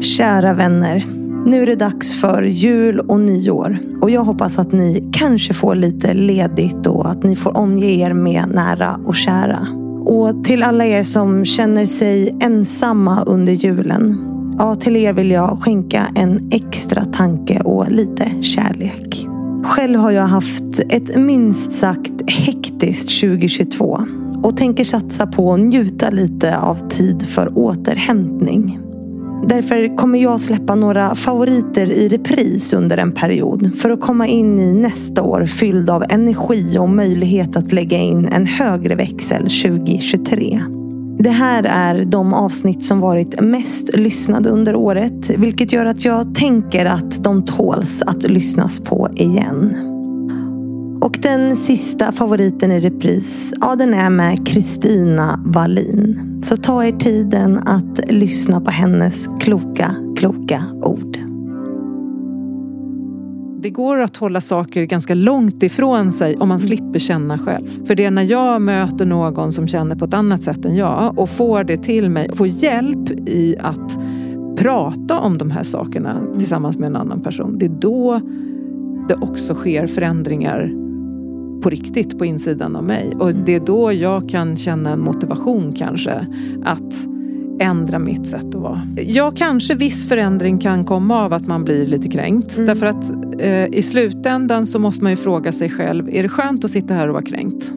Kära vänner. Nu är det dags för jul och nyår. Och jag hoppas att ni kanske får lite ledigt och att ni får omge er med nära och kära. Och till alla er som känner sig ensamma under julen. Ja, till er vill jag skänka en extra tanke och lite kärlek. Själv har jag haft ett minst sagt hektiskt 2022 och tänker satsa på att njuta lite av tid för återhämtning. Därför kommer jag släppa några favoriter i repris under en period för att komma in i nästa år fylld av energi och möjlighet att lägga in en högre växel 2023. Det här är de avsnitt som varit mest lyssnade under året vilket gör att jag tänker att de tåls att lyssnas på igen. Och den sista favoriten i repris, ja den är med Kristina Wallin. Så ta er tiden att lyssna på hennes kloka, kloka ord. Det går att hålla saker ganska långt ifrån sig om man slipper känna själv. För det är när jag möter någon som känner på ett annat sätt än jag och får det till mig, får hjälp i att prata om de här sakerna tillsammans med en annan person. Det är då det också sker förändringar på riktigt på insidan av mig. Och det är då jag kan känna en motivation kanske att ändra mitt sätt att vara. Ja, kanske viss förändring kan komma av att man blir lite kränkt. Mm. Därför att eh, i slutändan så måste man ju fråga sig själv, är det skönt att sitta här och vara kränkt?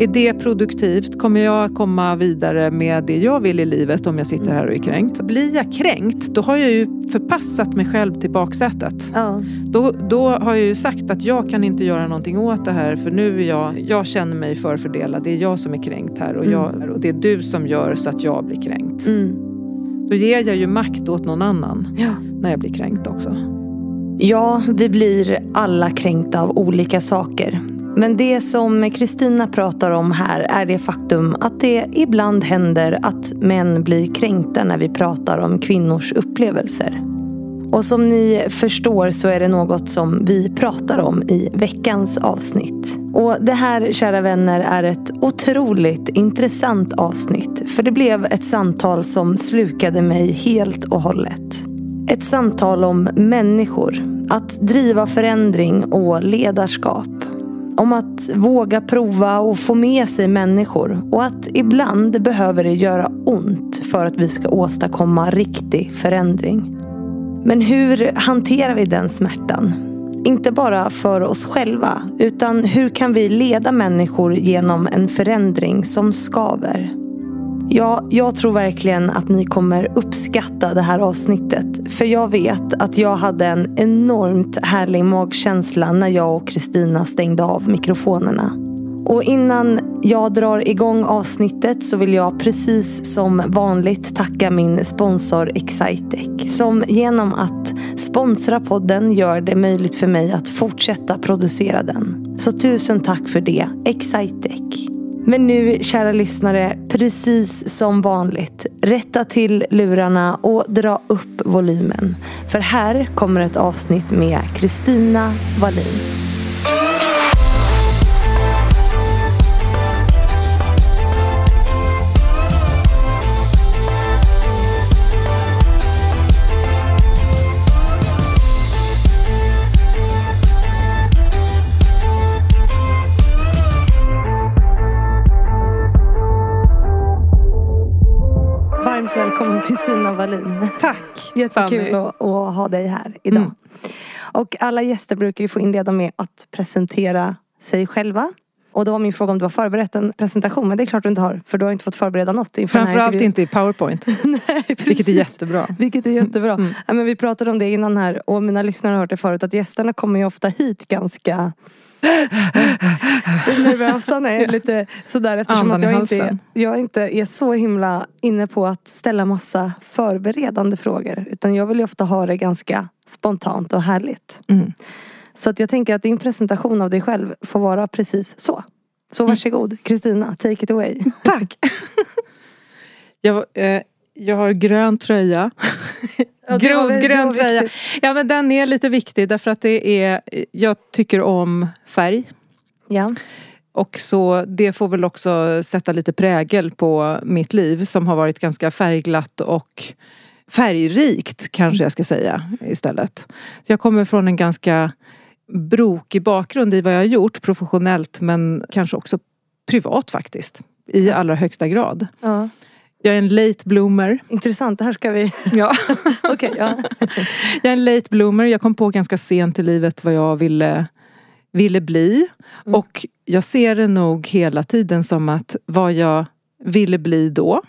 Är det produktivt? Kommer jag komma vidare med det jag vill i livet om jag sitter här och är kränkt? Blir jag kränkt, då har jag ju förpassat mig själv till baksätet. Ja. Då, då har jag ju sagt att jag kan inte göra någonting åt det här för nu är jag, jag känner mig förfördelad. Det är jag som är kränkt här och, mm. jag, och det är du som gör så att jag blir kränkt. Mm. Då ger jag ju makt åt någon annan ja. när jag blir kränkt också. Ja, vi blir alla kränkta av olika saker. Men det som Kristina pratar om här är det faktum att det ibland händer att män blir kränkta när vi pratar om kvinnors upplevelser. Och som ni förstår så är det något som vi pratar om i veckans avsnitt. Och det här, kära vänner, är ett otroligt intressant avsnitt. För det blev ett samtal som slukade mig helt och hållet. Ett samtal om människor, att driva förändring och ledarskap. Att våga prova och få med sig människor och att ibland behöver det göra ont för att vi ska åstadkomma riktig förändring. Men hur hanterar vi den smärtan? Inte bara för oss själva, utan hur kan vi leda människor genom en förändring som skaver? Ja, jag tror verkligen att ni kommer uppskatta det här avsnittet. För jag vet att jag hade en enormt härlig magkänsla när jag och Kristina stängde av mikrofonerna. Och innan jag drar igång avsnittet så vill jag precis som vanligt tacka min sponsor Excitec. Som genom att sponsra podden gör det möjligt för mig att fortsätta producera den. Så tusen tack för det, Excitec. Men nu, kära lyssnare, precis som vanligt, rätta till lurarna och dra upp volymen. För här kommer ett avsnitt med Kristina Wallin. Kristina Wallin. Tack Jättekul att, att, ha dig här idag. Mm. Och alla gäster brukar ju få inleda med att presentera sig själva. Och då var min fråga om du har förberett en presentation. Men det är klart du inte har. För du har inte fått förbereda något inför Framförallt inte i powerpoint. Nej, precis. Vilket är jättebra. Vilket är jättebra. Mm. Ja, men vi pratade om det innan här. Och mina lyssnare har hört det förut. Att gästerna kommer ju ofta hit ganska nervösa är lite sådär eftersom att jag inte, jag inte är så himla inne på att ställa massa förberedande frågor. Utan jag vill ju ofta ha det ganska spontant och härligt. Mm. Så att jag tänker att din presentation av dig själv får vara precis så. Så mm. varsågod Kristina, take it away. Tack! jag, eh, jag har grön tröja. Ja, Grov, grön tröja. Ja men den är lite viktig därför att det är, jag tycker om färg. Ja. Och så det får väl också sätta lite prägel på mitt liv som har varit ganska färgglatt och färgrikt kanske jag ska säga istället. Så jag kommer från en ganska brokig bakgrund i vad jag har gjort professionellt men kanske också privat faktiskt. I allra högsta grad. Ja. Jag är en late bloomer. Intressant, det här ska vi... Ja. Okej, ja. Jag är en late bloomer. Jag kom på ganska sent i livet vad jag ville, ville bli. Mm. Och jag ser det nog hela tiden som att vad jag ville bli då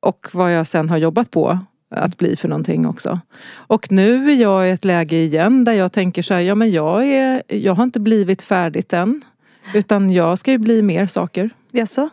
och vad jag sen har jobbat på att bli för någonting också. Och nu är jag i ett läge igen där jag tänker så här, ja men jag, är, jag har inte blivit färdigt än. Utan jag ska ju bli mer saker. Jaså?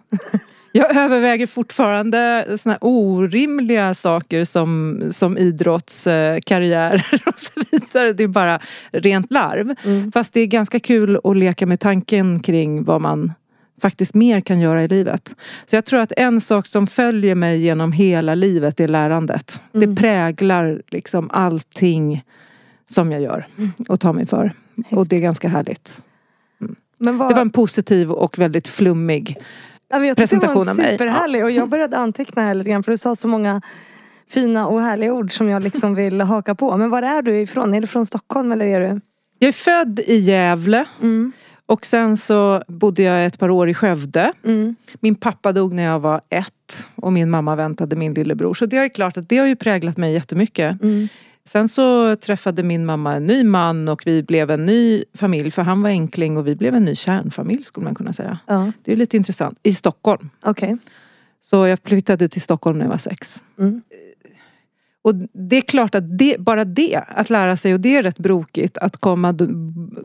Jag överväger fortfarande såna orimliga saker som, som idrottskarriärer och så vidare. Det är bara rent larv. Mm. Fast det är ganska kul att leka med tanken kring vad man faktiskt mer kan göra i livet. Så jag tror att en sak som följer mig genom hela livet är lärandet. Mm. Det präglar liksom allting som jag gör och tar mig för. Och det är ganska härligt. Men vad... Det var en positiv och väldigt flummig Ja, jag tyckte det var presentation en av mig. superhärlig och jag började anteckna här lite grann för du sa så många fina och härliga ord som jag liksom vill haka på. Men var är du ifrån? Är du från Stockholm eller är du? Jag är född i Gävle Mm. och sen så bodde jag ett par år i Skövde. Mm. Min pappa dog när jag var ett och min mamma väntade min lillebror. Så det är klart att det har ju präglat mig jättemycket. Mm. Sen så träffade min mamma en ny man och vi blev en ny familj för han var enkling och vi blev en ny kärnfamilj skulle man kunna säga. Ja, Det är lite intressant. I Stockholm. okej. Så jag flyttade till Stockholm när jag var sex. Mm. Och det är klart att det, bara det, att lära sig, och det är rätt brokigt, att komma,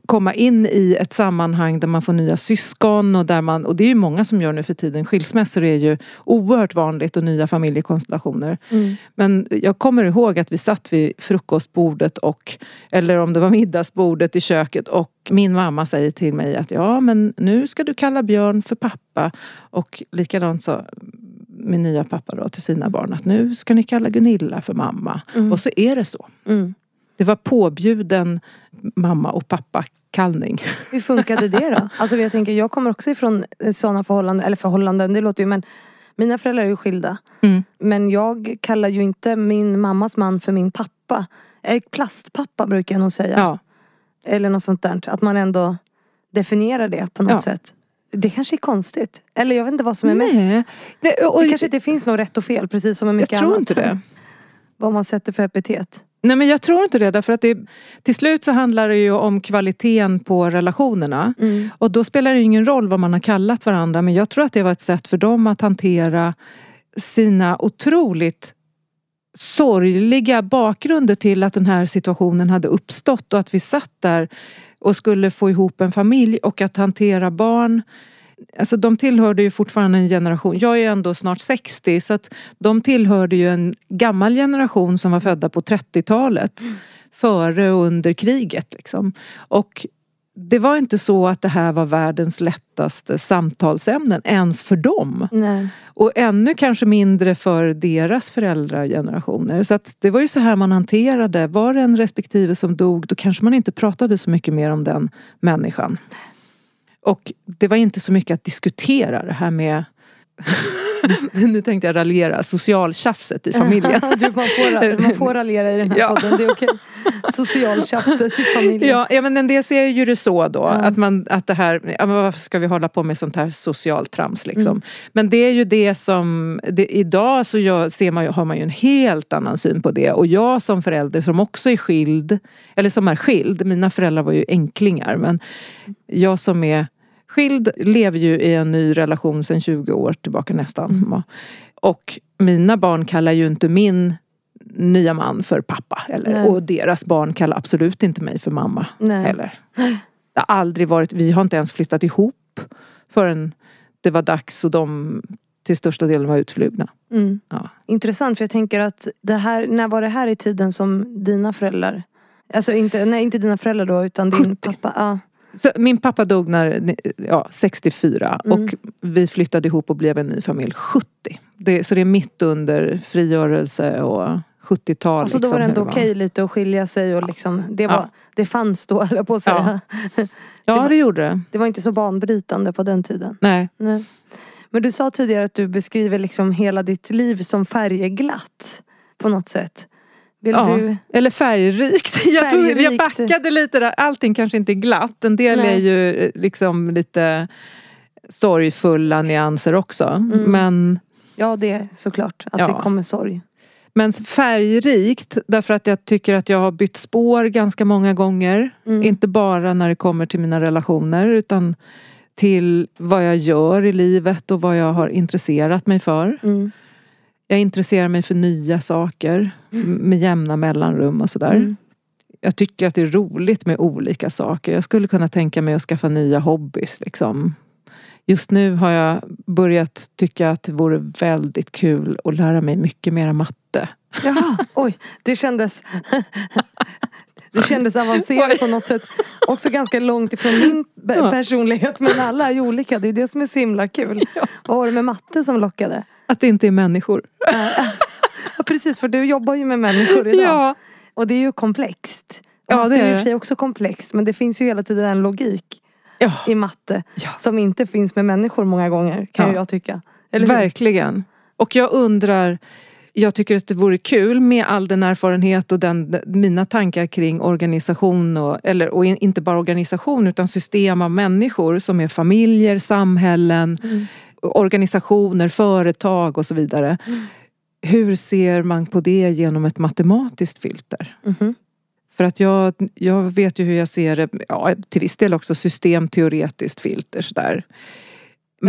komma in i ett sammanhang där man får nya syskon och där man, och det är ju många som gör nu för tiden, skilsmässor är ju oerhört vanligt och nya familjekonstellationer. Mm. Men jag kommer ihåg att vi satt vid frukostbordet och, eller om det var middagsbordet i köket och min mamma säger till mig att ja men nu ska du kalla Björn för pappa. Och likadant sa min nya pappa då till sina barn att nu ska ni kalla Gunilla för mamma. Mm. Och så är det så. Mm. Det var påbjuden mamma och pappa kallning. Hur funkade det då? Alltså jag tänker, jag kommer också ifrån sådana förhållanden, eller förhållanden, det låter ju men mina föräldrar är ju skilda. Mm. Men jag kallar ju inte min mammas man för min pappa. Eh, Plastpappa brukar jag nog säga. Ja. Eller något sånt där. Att man ändå definierar det på något Ja. sätt. Det kanske är konstigt. Eller jag vet inte vad som är mest. Nej. Det, och, Det kanske inte finns något rätt och fel precis som med jag mycket tror annat. inte det. Vad man sätter för epitet. Nej men jag tror inte det därför att det, till slut så handlar det ju om kvaliteten på relationerna. Mm. Och då spelar det ingen roll vad man har kallat varandra men jag tror att det var ett sätt för dem att hantera sina otroligt sorgliga bakgrunder till att den här situationen hade uppstått och att vi satt där och skulle få ihop en familj och att hantera barn. Alltså de tillhörde ju fortfarande en generation, jag är ändå snart 60 så att de tillhörde ju en gammal generation som var födda på 30-talet. Före och under kriget liksom. Och det var inte så att det här var världens lättaste samtalsämnen ens för dem. Nej. Och ännu kanske mindre för deras föräldragenerationer. Så att det var ju så här man hanterade. Var det en respektive som dog då kanske man inte pratade så mycket mer om den människan. Och det var inte så mycket att diskutera det här med nu tänkte jag raljera, socialtjafset i familjen. du, man, får, man får raljera i den här Ja. podden, det är okej. Socialtjafset i familjen. Ja, ja men en del ser ju det så då. Ja. Att, man, att det här, ja, men varför ska vi hålla på med sånt här socialt trams liksom. Mm. Men det är ju det som, det, idag så gör, ser man ju, har man ju en helt annan syn på det. Och jag som förälder som också är skild, eller som är skild, mina föräldrar var ju enklingar men jag som är skild lever ju i en ny relation sedan 20 år tillbaka nästan. Mm. Och mina barn kallar ju inte min nya man för pappa. Eller, Nej. och deras barn kallar absolut inte mig för mamma Nej. heller. Det har aldrig varit, vi har inte ens flyttat ihop förrän det var dags och de till största delen var utflugna. Mm. Ja. Intressant för jag tänker att det här, när var det här i tiden som dina föräldrar Alltså inte, nej, inte dina föräldrar då utan din 70. pappa. Ja. Så min pappa dog när, ja, 64 Mm. och vi flyttade ihop och blev en ny familj 70. Det, så det är mitt under frigörelse och 70-tal. Alltså då liksom, var det ändå okej lite att skilja sig och liksom det, var, Ja. det fanns då jag på att säga. Ja, det gjorde det. Det var inte så banbrytande på den tiden. Nej. Nej. Men du sa tidigare att du beskriver liksom hela ditt liv som färgglatt. på något sätt. Vill Ja. du... Eller färgrikt. Jag, tror, jag backade lite där. Allting kanske inte är glatt. En del Nej. är ju eh, liksom lite sorgfulla nyanser också. Mm. Men, Ja, det är såklart. Att Ja. det kommer sorg. men färgrikt därför att jag tycker att jag har bytt spår ganska många gånger. Mm. Inte bara när det kommer till mina relationer utan till vad jag gör i livet och vad jag har intresserat mig för. Mm. Jag intresserar mig för nya saker med jämna mellanrum och sådär. Mm. Jag tycker att det är roligt med olika saker. Jag skulle kunna tänka mig att skaffa nya hobbys. Liksom. Just nu har jag börjat tycka att det vore väldigt kul att lära mig mycket mera matte. Jaha, oj. Det kändes... Det kändes avancerat på något sätt. Också ganska långt ifrån min Ja. personlighet. Men alla är ju olika. Det är det som är så himla kul. Vad var det med matte som lockade? Att det inte är människor. Ja, precis, för du jobbar ju med människor idag. Ja, Och det är ju komplext. Ja, matte det är är ju i och det. för sig också komplext. Men det finns ju hela tiden en logik ja i matte. Ja. Som inte finns med människor många gånger. Kan Ja. jag tycka. Verkligen. Och jag undrar, jag tycker att det vore kul med all den erfarenhet och den, mina tankar kring organisation och, eller, och in- inte bara organisation utan system av människor som är familjer, samhällen, Mm. organisationer, företag och så vidare. Hur ser man på det genom ett matematiskt filter? Mhm. För att jag, jag vet ju hur jag ser det, ja, till viss del också systemteoretiskt filter sådär.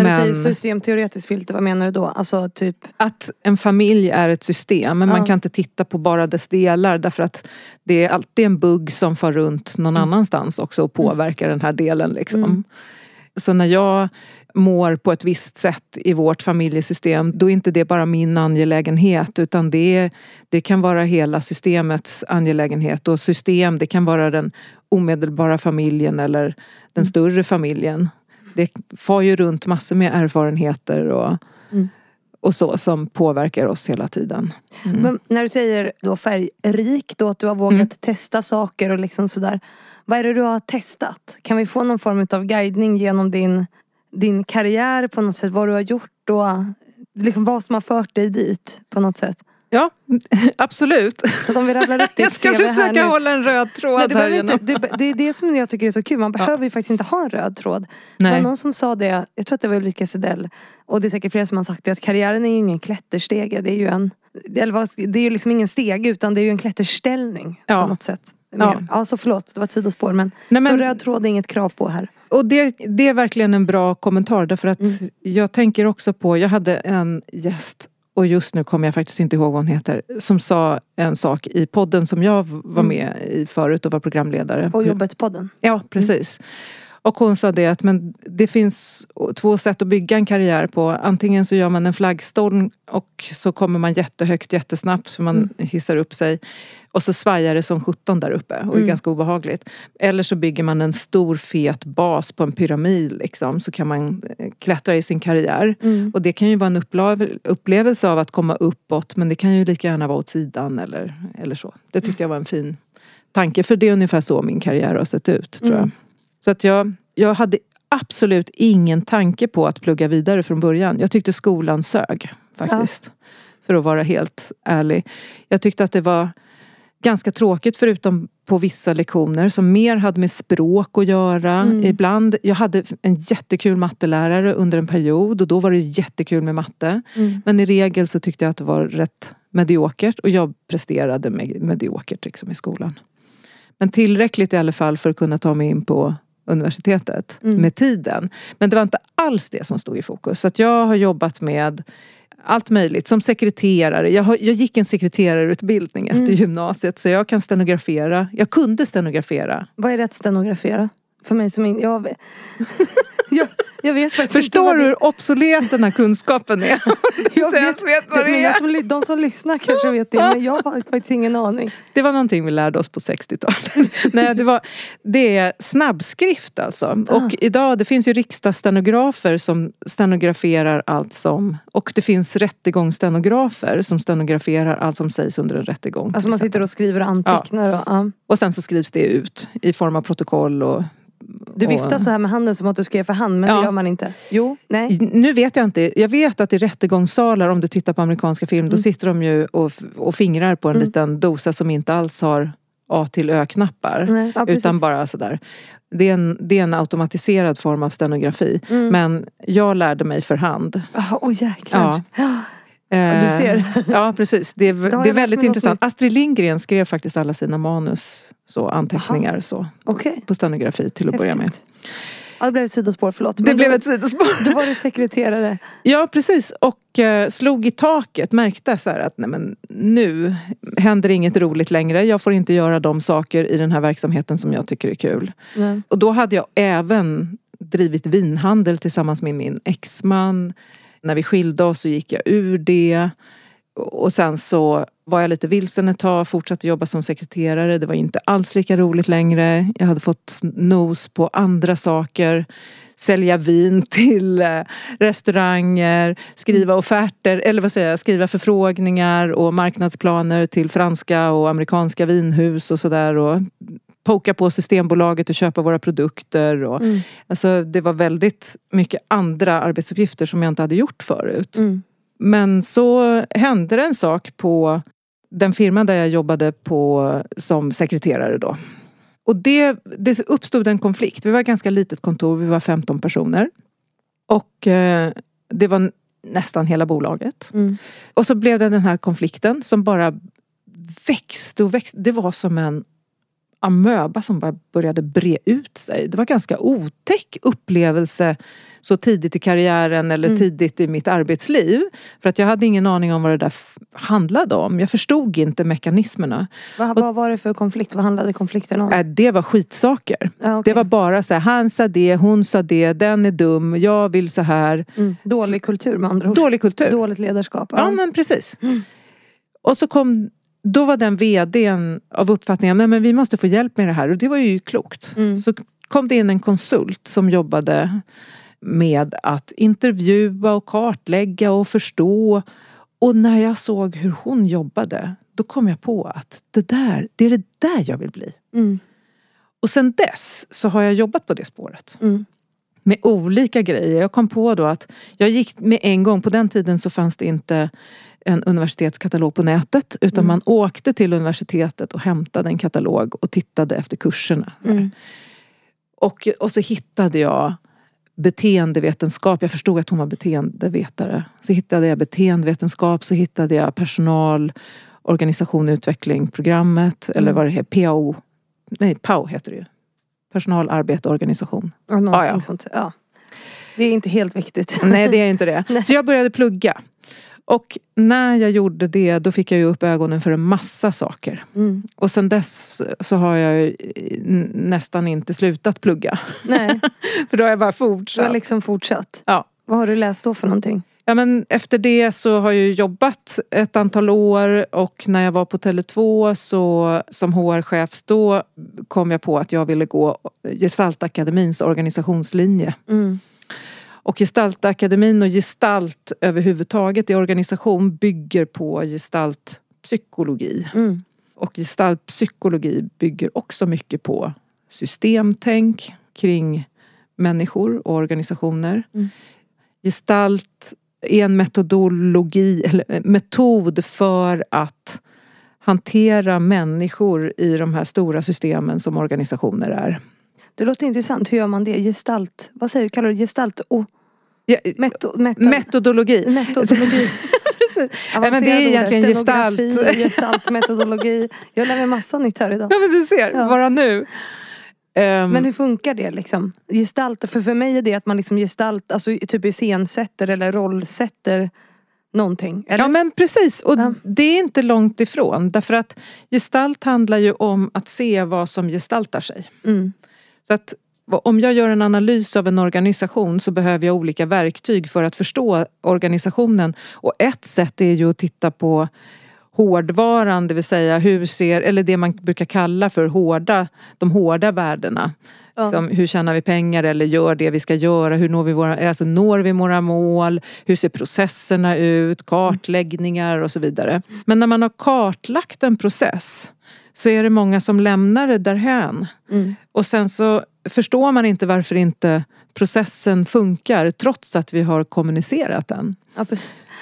När du säger systemteoretiskt filter, vad menar du då? Alltså typ... att en familj är ett system men man Ja. kan inte titta på bara dess delar därför att det är alltid en bugg som far runt någon annanstans också och påverkar den här delen. Liksom. Mm. Så när jag mår på ett visst sätt i vårt familjesystem då är inte det bara min angelägenhet utan det, det kan vara hela systemets angelägenhet och system det kan vara den omedelbara familjen eller den större familjen. Det far ju runt massor med erfarenheter och, Mm. och så som påverkar oss hela tiden. Mm. Men när du säger då färgrik, då att du har vågat Mm. testa saker och liksom sådär. Vad är det du har testat? Kan vi få någon form av guidning genom din, din karriär på något sätt? Vad du har gjort och liksom vad som har fört dig dit på något sätt? Ja, absolut. Så om vi rabblar upp ditt Jag ska försöka hålla en röd tråd Nej, det, här inte, det, det är det som jag tycker är så kul. Man behöver ju faktiskt inte ha en röd tråd. Det var Nej. någon som sa det, jag tror att det var Ulrika Sedell. Och det är säkert flera som har sagt det, att karriären är ju ingen klätterstege. Det är ju en, det är ju liksom ingen stege utan det är ju en klätterställning Ja. på något sätt. Ja. Ja. ja, så förlåt, det var ett sidospår. Men, Nej, Så men- röd tråd är inget krav på här. Och det, det är verkligen en bra kommentar därför att Mm. jag tänker också på, jag hade en gäst och just nu kommer jag faktiskt inte ihåg vad hon heter, som sa en sak i podden som jag var Mm. med i förut och var programledare. På jobbet-podden. Ja, precis. Och hon sa det att men det finns två sätt att bygga en karriär på. Antingen så gör man en flaggstång och så kommer man jättehögt jättesnabbt för man hissar upp sig. Och så svajar det som 17 där uppe och är Mm. ganska obehagligt. Eller så bygger man en stor fet bas på en pyramid liksom, så kan man eh, klättra i sin karriär. Mm. Och det kan ju vara en upplev- upplevelse av att komma uppåt men det kan ju lika gärna vara åt sidan eller, eller så. Det tyckte jag var en fin tanke för det är ungefär så min karriär har sett ut tror jag. Så att jag, jag hade absolut ingen tanke på att plugga vidare från början. Jag tyckte skolan sög faktiskt. För att vara helt ärlig. Jag tyckte att det var ganska tråkigt förutom på vissa lektioner som mer hade med språk att göra. Mm. Ibland, jag hade en jättekul mattelärare under en period och då var det jättekul med matte. Mm. Men i regel så tyckte jag att det var rätt mediokert och jag presterade med, mediokert liksom i skolan. Men tillräckligt i alla fall för att kunna ta mig in på universitetet Mm. med tiden. Men det var inte alls det som stod i fokus. Så att jag har jobbat med allt möjligt. Som sekreterare. Jag, har, jag gick en sekreterarutbildning efter Mm. gymnasiet så jag kan stenografera. Jag kunde stenografera. Vad är det att stenografera? För mig som inte... Jag, jag, jag vet faktiskt Förstår du hur obsolet den här kunskapen är? jag ens vet vad det är. som, De som lyssnar kanske vet det men jag har faktiskt ingen aning. Det var någonting vi lärde oss på 60-talet. Nej, det, var, det är snabbskrift alltså. Och idag, det finns ju riksdagsstenografer som stenograferar allt som... Och det finns rättegångsstenografer som stenograferar allt som sägs under en rättegång. Alltså man sitter och skriver och antecknar. Och, ja. Och sen så skrivs det ut i form av protokoll och, Du viftar så här med handen som att du ska ge för hand men Ja. det gör man inte. Jo, nej. Nu vet jag inte. Jag vet att i rättegångssalar, om du tittar på amerikanska film, då Mm. sitter de ju och, och fingrar på en Mm. liten dosa som inte alls har A till Ö-knappar. Ja, utan bara sådär. Det är, en, det är en automatiserad form av stenografi. Mm. Men jag lärde mig för hand. Jaha, Åh jäklar. Ja. Eh, du ser. Ja precis. Det är, det är väldigt intressant. Astrid Lindgren skrev faktiskt alla sina manus, så anteckningar så, Okej, på stenografi till att börja med. häftigt. Ja, det blev ett sidospår, förlåt. Det blev ett sidospår. då var det sekreterare. Ja precis och eh, slog i taket, märkte så att nej, men nu händer inget roligt längre. Jag får inte göra de saker i den här verksamheten som jag tycker är kul. Nej. Och då hade jag även drivit vinhandel tillsammans med min exman. När vi skilde oss så gick jag ur det. Och sen så var jag lite vilsen ett tag, fortsatte jobba som sekreterare. Det var inte alls lika roligt längre. Jag hade fått nos på andra saker. Sälja vin till eh, restauranger, skriva offerter, eller vad säger jag, skriva förfrågningar och marknadsplaner till franska och amerikanska vinhus och sådär. Poka på Systembolaget och köpa våra produkter. Och, Mm. Alltså det var väldigt mycket andra arbetsuppgifter som jag inte hade gjort förut. Mm. Men så hände det en sak på den firman där jag jobbade på som sekreterare då. Och det, det uppstod en konflikt. Vi var ett ganska litet kontor, vi var 15 personer. Och eh, det var nästan hela bolaget. Mm. Och så blev det den här konflikten som bara växte och växte. Det var som en amöba som bara började bre ut sig. Det var ganska otäck upplevelse så tidigt i karriären eller Mm. tidigt i mitt arbetsliv. För att jag hade ingen aning om vad det där handlade om. Jag förstod inte mekanismerna. Vad, vad var det för konflikt? Vad handlade konflikten om? Äh, det var skitsaker. Ja, okej. Det var bara så här, han sa det, hon sa det, den är dum, jag vill så här. mm. Dålig kultur med andra ord. Dålig kultur. Dåligt ledarskap. Ja men precis. Mm. Och så kom, då var den vdn av uppfattningen, men vi måste få hjälp med det här och det var ju klokt. Mm. Så kom det in en konsult som jobbade med att intervjua och kartlägga och förstå. Och när jag såg hur hon jobbade, då kom jag på att det där, det är det där jag vill bli. Mm. Och sen dess så har jag jobbat på det spåret. Mm. Med olika grejer. Jag kom på då att jag gick med en gång, på den tiden så fanns det inte en universitetskatalog på nätet utan Mm. man åkte till universitetet och hämtade en katalog och tittade efter kurserna. Mm. Och, och så hittade jag beteendevetenskap. Jag förstod att hon var beteendevetare. Så hittade jag beteendevetenskap, så hittade jag personal, organisation, utveckling, programmet. Eller Mm. vad det heter, PAO. Nej, PAO heter det ju. Personal, arbete, organisation. Ja, någonting Ja, ja. sånt. Ja. Det är inte helt viktigt. Nej, det är inte det. Nej. Så jag började plugga. Och när jag gjorde det, då fick jag ju upp ögonen för en massa saker. Mm. Och sen dess så har jag nästan inte slutat plugga. Nej, För då har jag bara du har fortsatt. liksom fortsatt. Ja. Vad har du läst då för någonting? Ja, men efter det så har jag jobbat ett antal år och när jag var på Tele2 så, som HR-chef då kom jag på att jag ville gå Gestaltakademins organisationslinje. Mm. Och Gestaltakademin och gestalt överhuvudtaget i organisation bygger på gestaltpsykologi. Mm. Och gestaltpsykologi bygger också mycket på systemtänk kring människor och organisationer. Mm. Gestalt är en metodologi, eller metod för att hantera människor i de här stora systemen som organisationer är. Det låter intressant. Hur gör man det? Gestalt. Vad säger du? Kallar du gestalt? Oh, Ja, meto, meta, metodologi. metodologi. Precis. Ja, men det är egentligen gestalt. gestalt, metodologi. Jag lär mig massa nytt här idag. Ja men du ser, Ja. bara nu. Ehm, Men hur funkar det liksom? Gestalt, för för mig är det att man liksom gestalt, alltså typ iscensätter eller rollsätter någonting. Eller? Ja men precis och Ja. det är inte långt ifrån därför att gestalt handlar ju om att se vad som gestaltar sig. Mm. Så att om jag gör en analys av en organisation så behöver jag olika verktyg för att förstå organisationen. Och ett sätt är ju att titta på hårdvaran, det vill säga hur ser, eller det man brukar kalla för hårda, de hårda värdena. Ja. Som hur tjänar vi pengar eller gör det vi ska göra? Hur når vi våra, alltså når vi våra mål? Hur ser processerna ut? Kartläggningar och så vidare. Men när man har kartlagt en process så är det många som lämnar det därhän. Mm. Och sen så förstår man inte varför inte processen funkar trots att vi har kommunicerat den. Ja,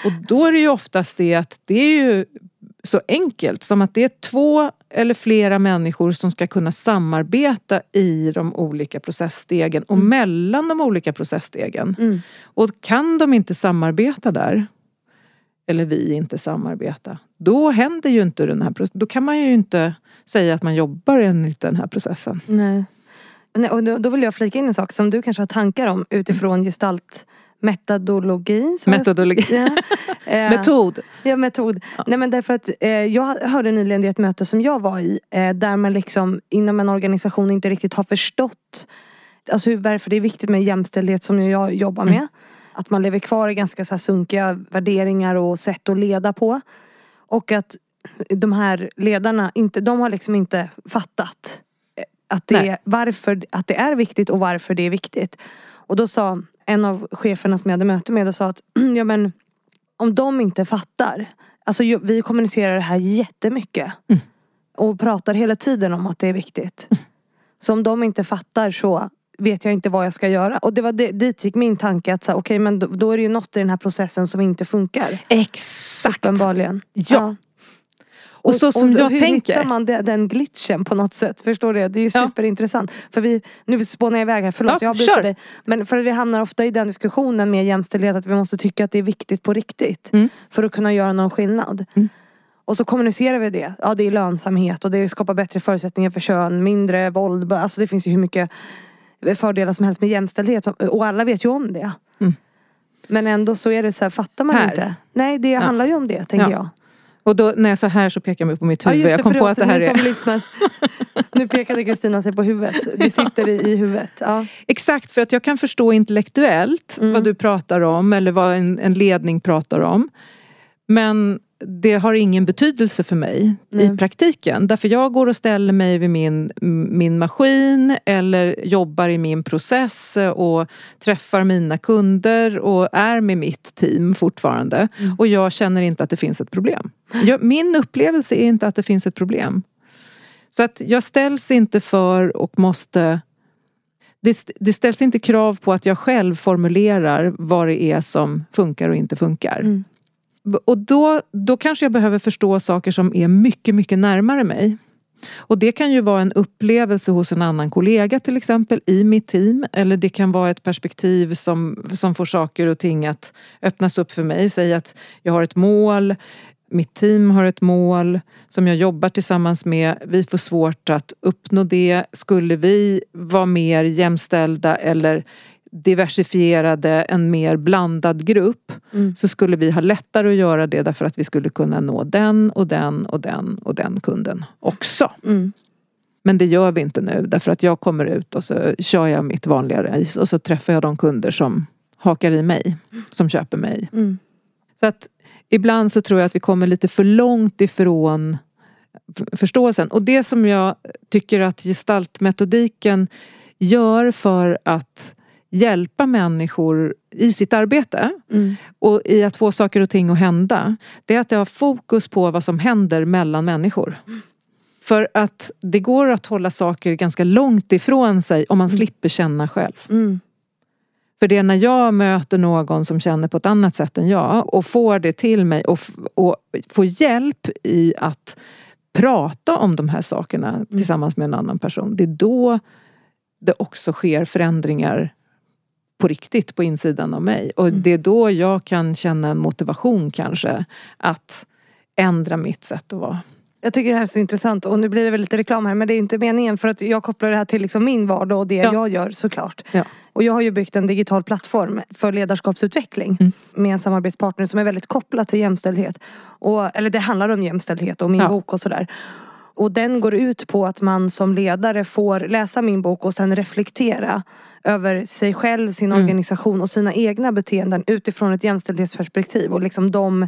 och då är det ju oftast det att det är ju så enkelt som att det är två eller flera människor som ska kunna samarbeta i de olika processstegen och mm. mellan de olika processstegen. Mm. Och kan de inte samarbeta där, eller vi inte samarbeta, då händer ju inte den här processen. Då kan man ju inte säga att man jobbar enligt den här processen. Nej. Nej och då, vill jag flika in en sak som du kanske har tankar om utifrån gestalt metodologi. Metodologi. Ja. Eh, metod. Ja, metod. Ja. Nej, men därför att, eh, jag hörde nyligen i ett möte som jag var i eh, där man liksom inom en organisation inte riktigt har förstått alltså hur, varför det är viktigt med jämställdhet som jag jobbar med. Mm. Att man lever kvar i ganska så här sunkiga värderingar och sätt att leda på. Och att de här ledarna, inte, de har liksom inte fattat att det, varför, att det är viktigt och varför det är viktigt. Och då sa en av cheferna som jag hade möte med och sa att ja men om de inte fattar. Alltså vi kommunicerar det här jättemycket. Mm. Och pratar hela tiden om att det är viktigt. Mm. Så om de inte fattar så vet jag inte vad jag ska göra. Och det var det, dit gick min tanke att okej okay, men då, då, är det ju något i den här processen som inte funkar. Exakt! Uppenbarligen. Ja. ja. Och, så som och, jag hur tänker. Hur hittar man den glitchen på något sätt? Förstår du? Det är ju superintressant. Ja. För vi, nu spånar jag iväg här, förlåt ja, jag avbryter dig. Men för att vi hamnar ofta i den diskussionen med jämställdhet att vi måste tycka att det är viktigt på riktigt. Mm. För att kunna göra någon skillnad. Mm. Och så kommunicerar vi det. Ja det är lönsamhet och det skapar bättre förutsättningar för kön, mindre våld. Alltså det finns ju hur mycket fördelar som helst med jämställdhet. Och alla vet ju om det. Mm. Men ändå så är det så här, fattar man här. inte. Nej det ja. handlar ju om det tänker jag. Och då när jag sa här så pekar jag på mitt huvud. Ja, just det, jag kom förlåt, på att det här är... som lyssnar. Nu pekade Kristina sig på huvudet. Det sitter i, i huvudet. Ja. Exakt, för att jag kan förstå intellektuellt mm. vad du pratar om eller vad en, en ledning pratar om. Men det har ingen betydelse för mig Nej. i praktiken. Därför jag går och ställer mig vid min, min maskin eller jobbar i min process och träffar mina kunder och är med mitt team fortfarande. Mm. Och jag känner inte att det finns ett problem. Jag, min upplevelse är inte att det finns ett problem. Så att jag ställs inte för och måste det, det ställs inte krav på att jag själv formulerar vad det är som funkar och inte funkar. Mm. Och då, då kanske jag behöver förstå saker som är mycket, mycket närmare mig. Och det kan ju vara en upplevelse hos en annan kollega till exempel i mitt team. Eller det kan vara ett perspektiv som, som får saker och ting att öppnas upp för mig. Säg att jag har ett mål, mitt team har ett mål som jag jobbar tillsammans med. Vi får svårt att uppnå det. Skulle vi vara mer jämställda eller diversifierade, en mer blandad grupp mm. så skulle vi ha lättare att göra det därför att vi skulle kunna nå den och den och den och den kunden också. Mm. Men det gör vi inte nu därför att jag kommer ut och så kör jag mitt vanliga race och så träffar jag de kunder som hakar i mig, som köper mig. Mm. Så att ibland så tror jag att vi kommer lite för långt ifrån förståelsen. Och det som jag tycker att gestaltmetodiken gör för att hjälpa människor i sitt arbete mm. och i att få saker och ting att hända. Det är att det har fokus på vad som händer mellan människor. Mm. För att det går att hålla saker ganska långt ifrån sig om man mm. slipper känna själv. Mm. För det är när jag möter någon som känner på ett annat sätt än jag och får det till mig och, och får hjälp i att prata om de här sakerna mm. tillsammans med en annan person. Det är då det också sker förändringar på riktigt på insidan av mig. Och mm. det är då jag kan känna en motivation kanske att ändra mitt sätt att vara. Jag tycker det här är så intressant och nu blir det väl lite reklam här men det är inte meningen för att jag kopplar det här till liksom min vardag och det ja. jag gör såklart. Ja. Och jag har ju byggt en digital plattform för ledarskapsutveckling mm. med en samarbetspartner som är väldigt kopplad till jämställdhet. Och, eller det handlar om jämställdhet och min ja. bok och sådär. Och den går ut på att man som ledare får läsa min bok och sen reflektera över sig själv, sin mm. organisation och sina egna beteenden utifrån ett jämställdhetsperspektiv och liksom de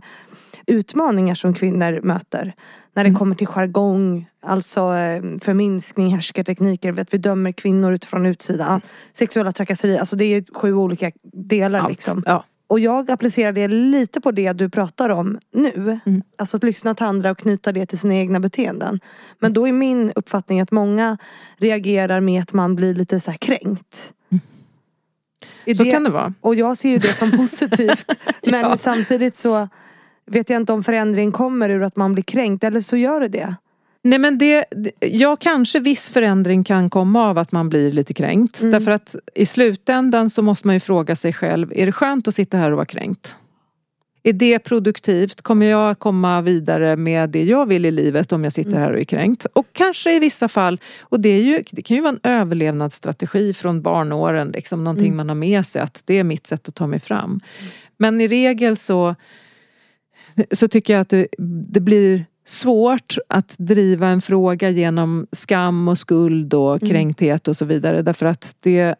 utmaningar som kvinnor möter. När det mm. kommer till jargong, alltså eh, förminskning, härskartekniker, vet vi dömer kvinnor utifrån utsidan. Sexuella trakasserier, alltså det är sju olika delar Allt. liksom. Ja. Och jag applicerar det lite på det du pratar om nu. Mm. Alltså att lyssna till andra och knyta det till sina egna beteenden. Men då är min uppfattning att många reagerar med att man blir lite så här kränkt. Är Så kan det vara. Och jag ser ju det som positivt. Men Ja. samtidigt så vet jag inte om förändring kommer ur att man blir kränkt. Eller så gör det det. Nej men det, ja kanske viss förändring kan komma av att man blir lite kränkt. Mm. Därför att i slutändan så måste man ju fråga sig själv, är det skönt att sitta här och vara kränkt? Är det produktivt? Kommer jag komma vidare med det jag vill i livet om jag sitter Mm. här och är kränkt? Och kanske i vissa fall, och det, ju, det kan ju vara en överlevnadsstrategi från barnåren, liksom, någonting Mm. man har med sig att det är mitt sätt att ta mig fram. Men i regel så, så tycker jag att det, det blir svårt att driva en fråga genom skam och skuld och Mm. kränkthet och så vidare. Därför att det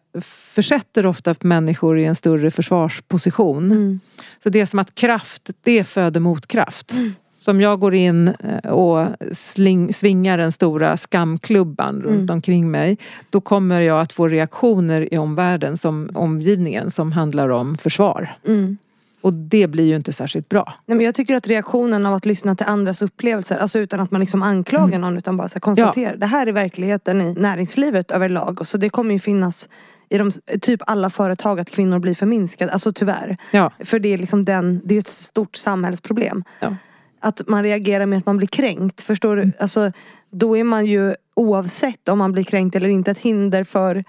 försätter ofta människor i en större försvarsposition. Mm. Så det är som att kraft, det föder motkraft. Mm. Så om jag går in eh, och sling, svingar den stora skamklubban runt Mm. omkring mig. Då kommer jag att få reaktioner i omvärlden, som omgivningen, som handlar om försvar. Mm. Och det blir ju inte särskilt bra. Nej, men jag tycker att reaktionen av att lyssna till andras upplevelser, alltså utan att man liksom anklagar Mm. någon utan bara så konstaterar. Det här är verkligheten i näringslivet överlag. Så det kommer ju finnas i de, typ alla företag att kvinnor blir förminskade. Alltså tyvärr. Ja. För det är liksom den, det är ett stort samhällsproblem. Ja. Att man reagerar med att man blir kränkt. Förstår Mm. du? Alltså, då är man ju oavsett om man blir kränkt eller inte ett hinder för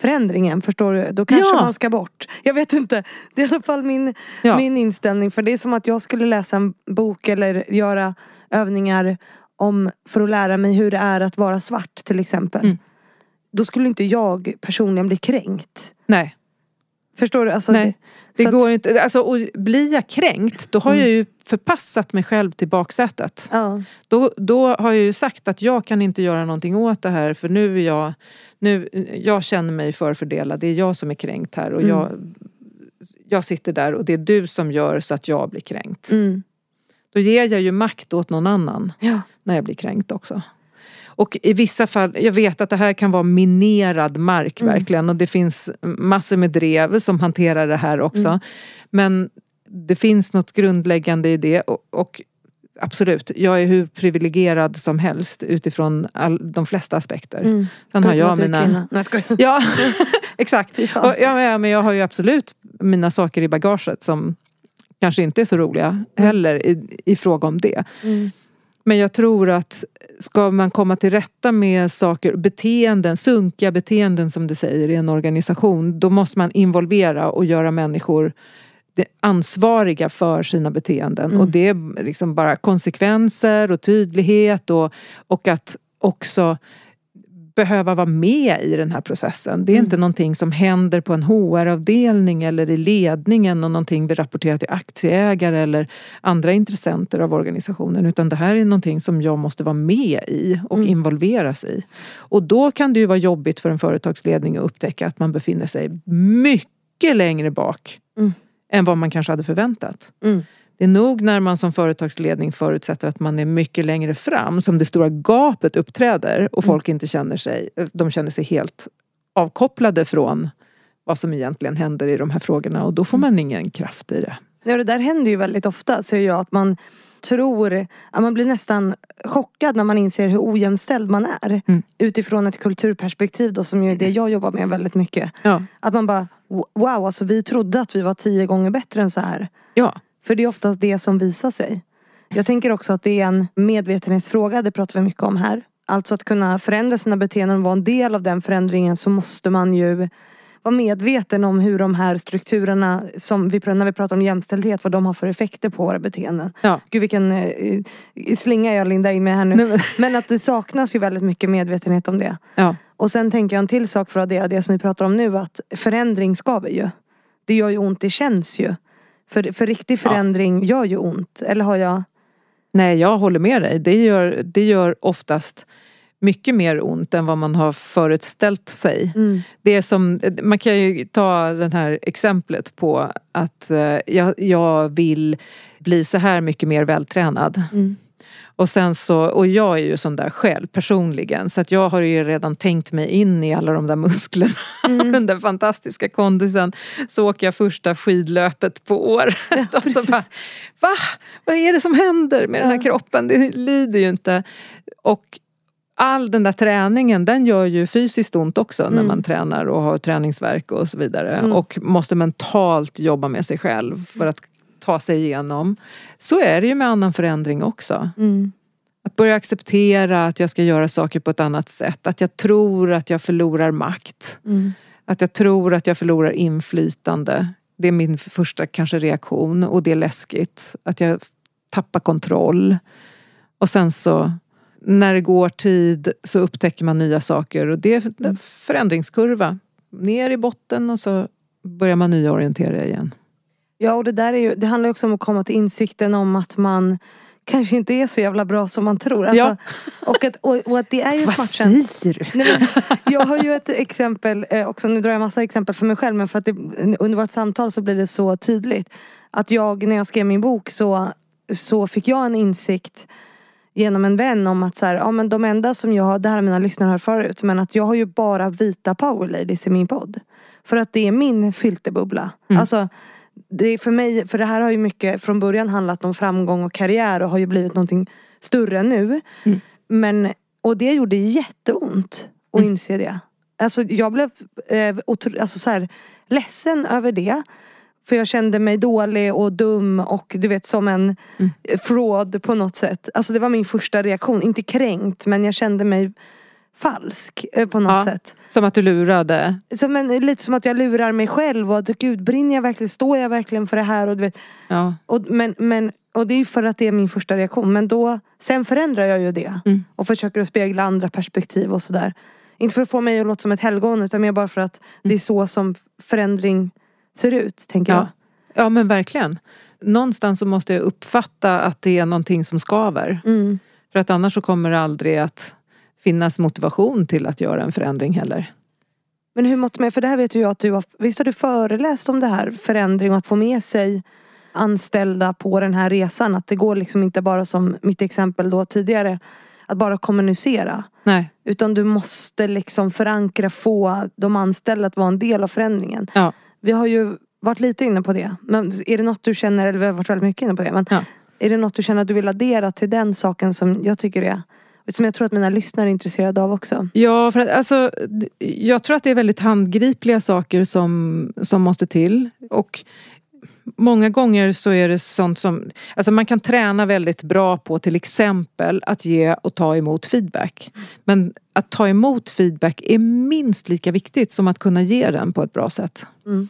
förändringen. Förstår du? Då kanske Ja. man ska bort. Jag vet inte. Det är i alla fall min, Ja. min inställning. För det är som att jag skulle läsa en bok eller göra övningar om, för att lära mig hur det är att vara svart till exempel. Mm. Då skulle inte jag personligen bli kränkt. Nej, Förstår du? Alltså, Nej, det så att- går inte. Alltså, och blir jag kränkt, då har Mm. jag ju förpassat mig själv till baksätet. Ja. Då, då har jag ju sagt att jag kan inte göra någonting åt det här för nu är jag, nu, jag känner mig förfördelad. Det är jag som är kränkt här och Mm. jag, jag sitter där och det är du som gör så att jag blir kränkt. Mm. Då ger jag ju makt åt någon annan Ja. när jag blir kränkt också. Och i vissa fall, jag vet att det här kan vara minerad mark Mm. verkligen och det finns massor med drev som hanterar det här också. Mm. Men det finns något grundläggande i det och, och absolut, jag är hur privilegierad som helst utifrån all, de flesta aspekter. Mm. Sen har jag mina... Nej, jag. Ja, exakt. Och, ja, men jag har ju absolut mina saker i bagaget som kanske inte är så roliga heller i, i fråga om det. Mm. Men jag tror att ska man komma till rätta med saker, beteenden, sunkiga beteenden som du säger i en organisation, då måste man involvera och göra människor ansvariga för sina beteenden. Mm. Och det är liksom bara konsekvenser och tydlighet och, och att också behöva vara med i den här processen. Det är Mm. inte någonting som händer på en HR-avdelning eller i ledningen och någonting vi rapporterar till aktieägare eller andra intressenter av organisationen. Utan det här är någonting som jag måste vara med i och Mm. involveras i. Och då kan det ju vara jobbigt för en företagsledning att upptäcka att man befinner sig mycket längre bak Mm. än vad man kanske hade förväntat. Mm. Det är nog när man som företagsledning förutsätter att man är mycket längre fram som det stora gapet uppträder och folk inte känner sig, de känner sig helt avkopplade från vad som egentligen händer i de här frågorna och då får man ingen kraft i det. Ja, det där händer ju väldigt ofta ser jag att man tror, att man blir nästan chockad när man inser hur ojämställd man är. Mm. Utifrån ett kulturperspektiv då som ju är det jag jobbar med väldigt mycket. Ja. Att man bara, wow alltså vi trodde att vi var tio gånger bättre än så här. Ja. För det är oftast det som visar sig. Jag tänker också att det är en medvetenhetsfråga, det pratar vi mycket om här. Alltså att kunna förändra sina beteenden och vara en del av den förändringen så måste man ju vara medveten om hur de här strukturerna som vi, när vi pratar om jämställdhet, vad de har för effekter på våra beteenden. Ja. Gud vilken eh, slinga jag lindar in med här nu. Nej, men- Men att det saknas ju väldigt mycket medvetenhet om det. Ja. Och sen tänker jag en till sak för att addera det som vi pratar om nu att förändring skaver ju. Det gör ju ont, det känns ju. För, för riktig förändring gör ju ont. Eller har jag... Nej, jag håller med dig. Det gör, det gör oftast mycket mer ont än vad man har föreställt sig. Det är som, man kan ju ta det här exemplet på att eh, jag, jag vill bli så här mycket mer vältränad. Mm. Och, sen så, och jag är ju sån där själv personligen så att jag har ju redan tänkt mig in i alla de där musklerna. Mm. den där fantastiska kondisen. Så åker jag första skidlöpet på året. Ja, och så bara, Va? Vad är det som händer med ja. den här kroppen? Det lyder ju inte. Och all den där träningen den gör ju fysiskt ont också mm. när man tränar och har träningsverk och så vidare. Mm. Och måste mentalt jobba med sig själv för att ta sig igenom. Så är det ju med annan förändring också. Mm. Att börja acceptera att jag ska göra saker på ett annat sätt. Att jag tror att jag förlorar makt. Mm. Att jag tror att jag förlorar inflytande. Det är min första kanske reaktion och det är läskigt. Att jag tappar kontroll. Och sen så när det går tid så upptäcker man nya saker och det är en mm. förändringskurva. Ner i botten och så börjar man nyorientera igen. Ja och det där är ju, det handlar också om att komma till insikten om att man kanske inte är så jävla bra som man tror. Alltså, ja. och, att, och, och, att det är ju Vad säger du? Nej, jag har ju ett exempel eh, också, nu drar jag massa exempel för mig själv men för att det, under vårt samtal så blir det så tydligt. Att jag, när jag skrev min bok så, så fick jag en insikt genom en vän om att så här, ja, men de enda som jag har, det här har mina lyssnare hört förut, men att jag har ju bara vita power ladies i min podd. För att det är min filterbubbla. Mm. Alltså, det är för mig, för det här har ju mycket från början handlat om framgång och karriär och har ju blivit någonting större nu. Mm. Men, och det gjorde jätteont att mm. inse det. Alltså jag blev eh, alltså så här, ledsen över det. För jag kände mig dålig och dum och du vet som en mm. fraud på något sätt. Alltså det var min första reaktion. Inte kränkt men jag kände mig falsk eh, på något ja, sätt. Som att du lurade? Som en, lite som att jag lurar mig själv och att gud brinner jag verkligen, står jag verkligen för det här? Och, du vet, ja. och, men, men, och det är för att det är min första reaktion. Men då, sen förändrar jag ju det. Mm. Och försöker att spegla andra perspektiv och sådär. Inte för att få mig att låta som ett helgon utan mer bara för att mm. det är så som förändring ser ut, tänker ja. jag. Ja men verkligen. Någonstans så måste jag uppfatta att det är någonting som skaver. Mm. För att annars så kommer det aldrig att finnas motivation till att göra en förändring heller. Men hur mått med, för det här vet ju jag att du har, visst har du föreläst om det här förändring och att få med sig anställda på den här resan. Att det går liksom inte bara som mitt exempel då tidigare att bara kommunicera. Nej. Utan du måste liksom förankra, få de anställda att vara en del av förändringen. Ja. Vi har ju varit lite inne på det. Men är det något du känner, eller vi har varit väldigt mycket inne på det. Men ja. Är det något du känner att du vill addera till den saken som jag tycker är som jag tror att mina lyssnare är intresserade av också. Ja, för att, alltså, jag tror att det är väldigt handgripliga saker som, som måste till. Och Många gånger så är det sånt som, alltså man kan träna väldigt bra på till exempel att ge och ta emot feedback. Men att ta emot feedback är minst lika viktigt som att kunna ge den på ett bra sätt. Mm.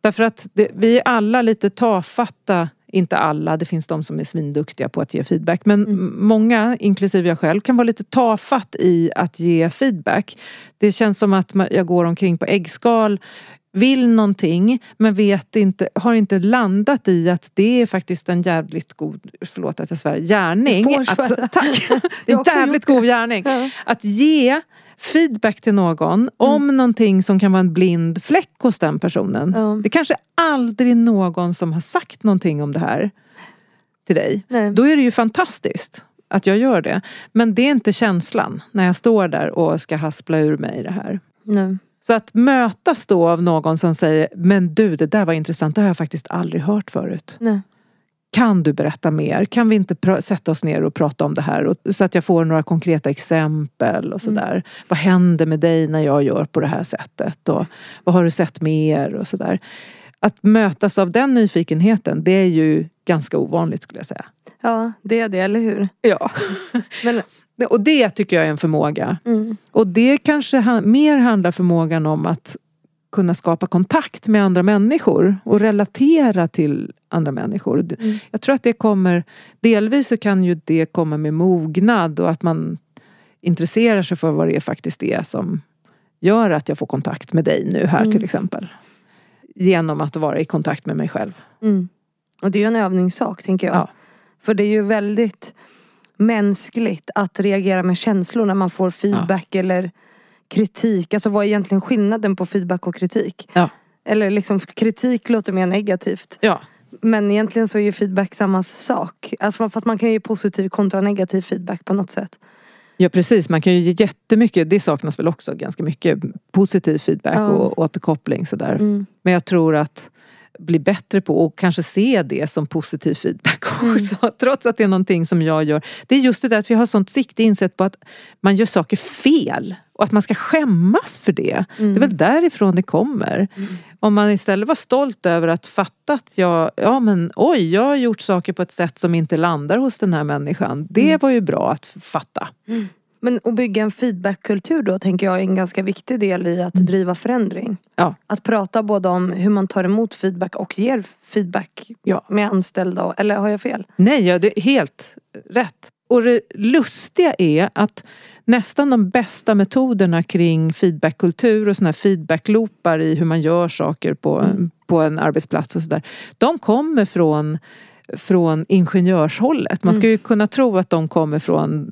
Därför att det, vi är alla lite tafatta inte alla, det finns de som är svinduktiga på att ge feedback. Men mm. många, inklusive jag själv, kan vara lite tafatt i att ge feedback. Det känns som att jag går omkring på äggskal vill någonting men vet inte, har inte landat i att det är faktiskt en jävligt god, förlåt att jag svär, gärning. Att, tack! Det är en jävligt god gärning. Ja. Att ge feedback till någon mm. om någonting som kan vara en blind fläck hos den personen. Mm. Det kanske aldrig någon som har sagt någonting om det här till dig. Nej. Då är det ju fantastiskt att jag gör det. Men det är inte känslan när jag står där och ska haspla ur mig det här. Nej. Så att mötas då av någon som säger Men du det där var intressant, det har jag faktiskt aldrig hört förut. Nej. Kan du berätta mer? Kan vi inte sätta oss ner och prata om det här? Och, så att jag får några konkreta exempel och sådär. Mm. Vad händer med dig när jag gör på det här sättet? Och vad har du sett mer? Och sådär. Att mötas av den nyfikenheten, det är ju ganska ovanligt skulle jag säga. Ja, det är det, eller hur? Ja. Men, och det tycker jag är en förmåga. Mm. Och det kanske mer handlar förmågan om att kunna skapa kontakt med andra människor och relatera till andra människor. Mm. Jag tror att det kommer, delvis så kan ju det komma med mognad och att man intresserar sig för vad det faktiskt är som gör att jag får kontakt med dig nu här mm. till exempel. Genom att vara i kontakt med mig själv. Mm. Och det är ju en övningssak tänker jag. Ja. För det är ju väldigt mänskligt att reagera med känslor när man får feedback ja. eller kritik. Alltså vad är egentligen skillnaden på feedback och kritik? Ja. Eller liksom kritik låter mer negativt. Ja. Men egentligen så är ju feedback samma sak. Alltså fast man kan ge positiv kontra negativ feedback på något sätt. Ja precis, man kan ju ge jättemycket, det saknas väl också ganska mycket positiv feedback Ja. och återkoppling sådär. Mm. Men jag tror att bli bättre på och kanske se det som positiv feedback också. Trots att det är någonting som jag gör. Det är just det där att vi har sånt sikte insett på att man gör saker fel. Och att man ska skämmas för det. Det är väl därifrån det kommer. Om man istället var stolt över att fatta att jag, ja men oj, jag har gjort saker på ett sätt som inte landar hos den här människan. Det var ju bra att fatta. Men att bygga en feedbackkultur då tänker jag är en ganska viktig del i att driva förändring. Ja. Att prata både om hur man tar emot feedback och ger feedback Ja. med anställda. Eller har jag fel? Nej, ja, det är helt rätt. Och det lustiga är att nästan de bästa metoderna kring feedbackkultur och såna här feedbackloopar i hur man gör saker på, på en arbetsplats och sådär. De kommer från, från ingenjörshållet. Man ska ju kunna tro att de kommer från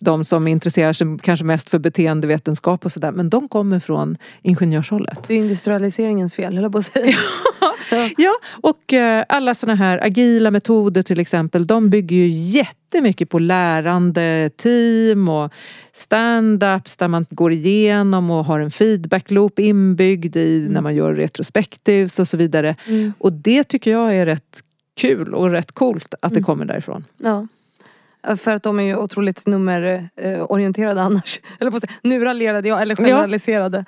de som intresserar sig kanske mest för beteendevetenskap och sådär. Men de kommer från ingenjörshållet. Det är industrialiseringens fel, höll jag på att säga. Ja, och eh, alla såna här agila metoder till exempel, de bygger ju jättemycket på lärande team och stand-ups där man går igenom och har en feedback-loop inbyggd i när man gör retrospectives och så vidare. Mm. Och det tycker jag är rätt kul och rätt coolt att det kommer därifrån. Ja. För att de är ju otroligt nummerorienterade annars. Eller på nu raljerade jag, eller generaliserade.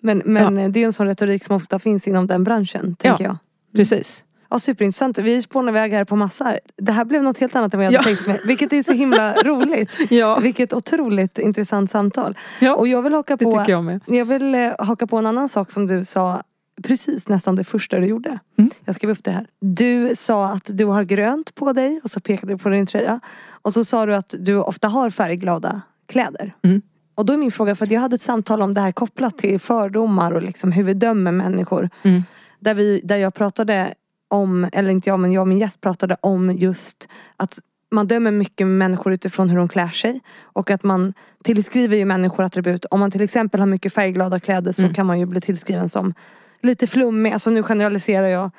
Men, men det är en sån retorik som ofta finns inom den branschen, tänker jag. Precis. Ja, superintressant. Vi spånar iväg här på massa. Det här blev något helt annat än vad jag hade Ja. tänkt mig. Vilket är så himla roligt. Ja, Vilket otroligt intressant samtal. ja Och jag vill haka på, jag jag vill eh, haka på en annan sak som du sa precis nästan det första du gjorde. Mm. Jag skrev upp det här. Du sa att du har grönt på dig och så pekade du på din tröja. Och så sa du att du ofta har färgglada kläder. Mm. Och då är min fråga, för att jag hade ett samtal om det här kopplat till fördomar och liksom hur vi dömer människor. Mm. Där, vi, där jag pratade om, eller inte jag men jag och min gäst pratade om just att man dömer mycket människor utifrån hur de klär sig. Och att man tillskriver ju människor attribut. Om man till exempel har mycket färgglada kläder så Mm. kan man ju bli tillskriven som lite flummig. Alltså nu generaliserar jag.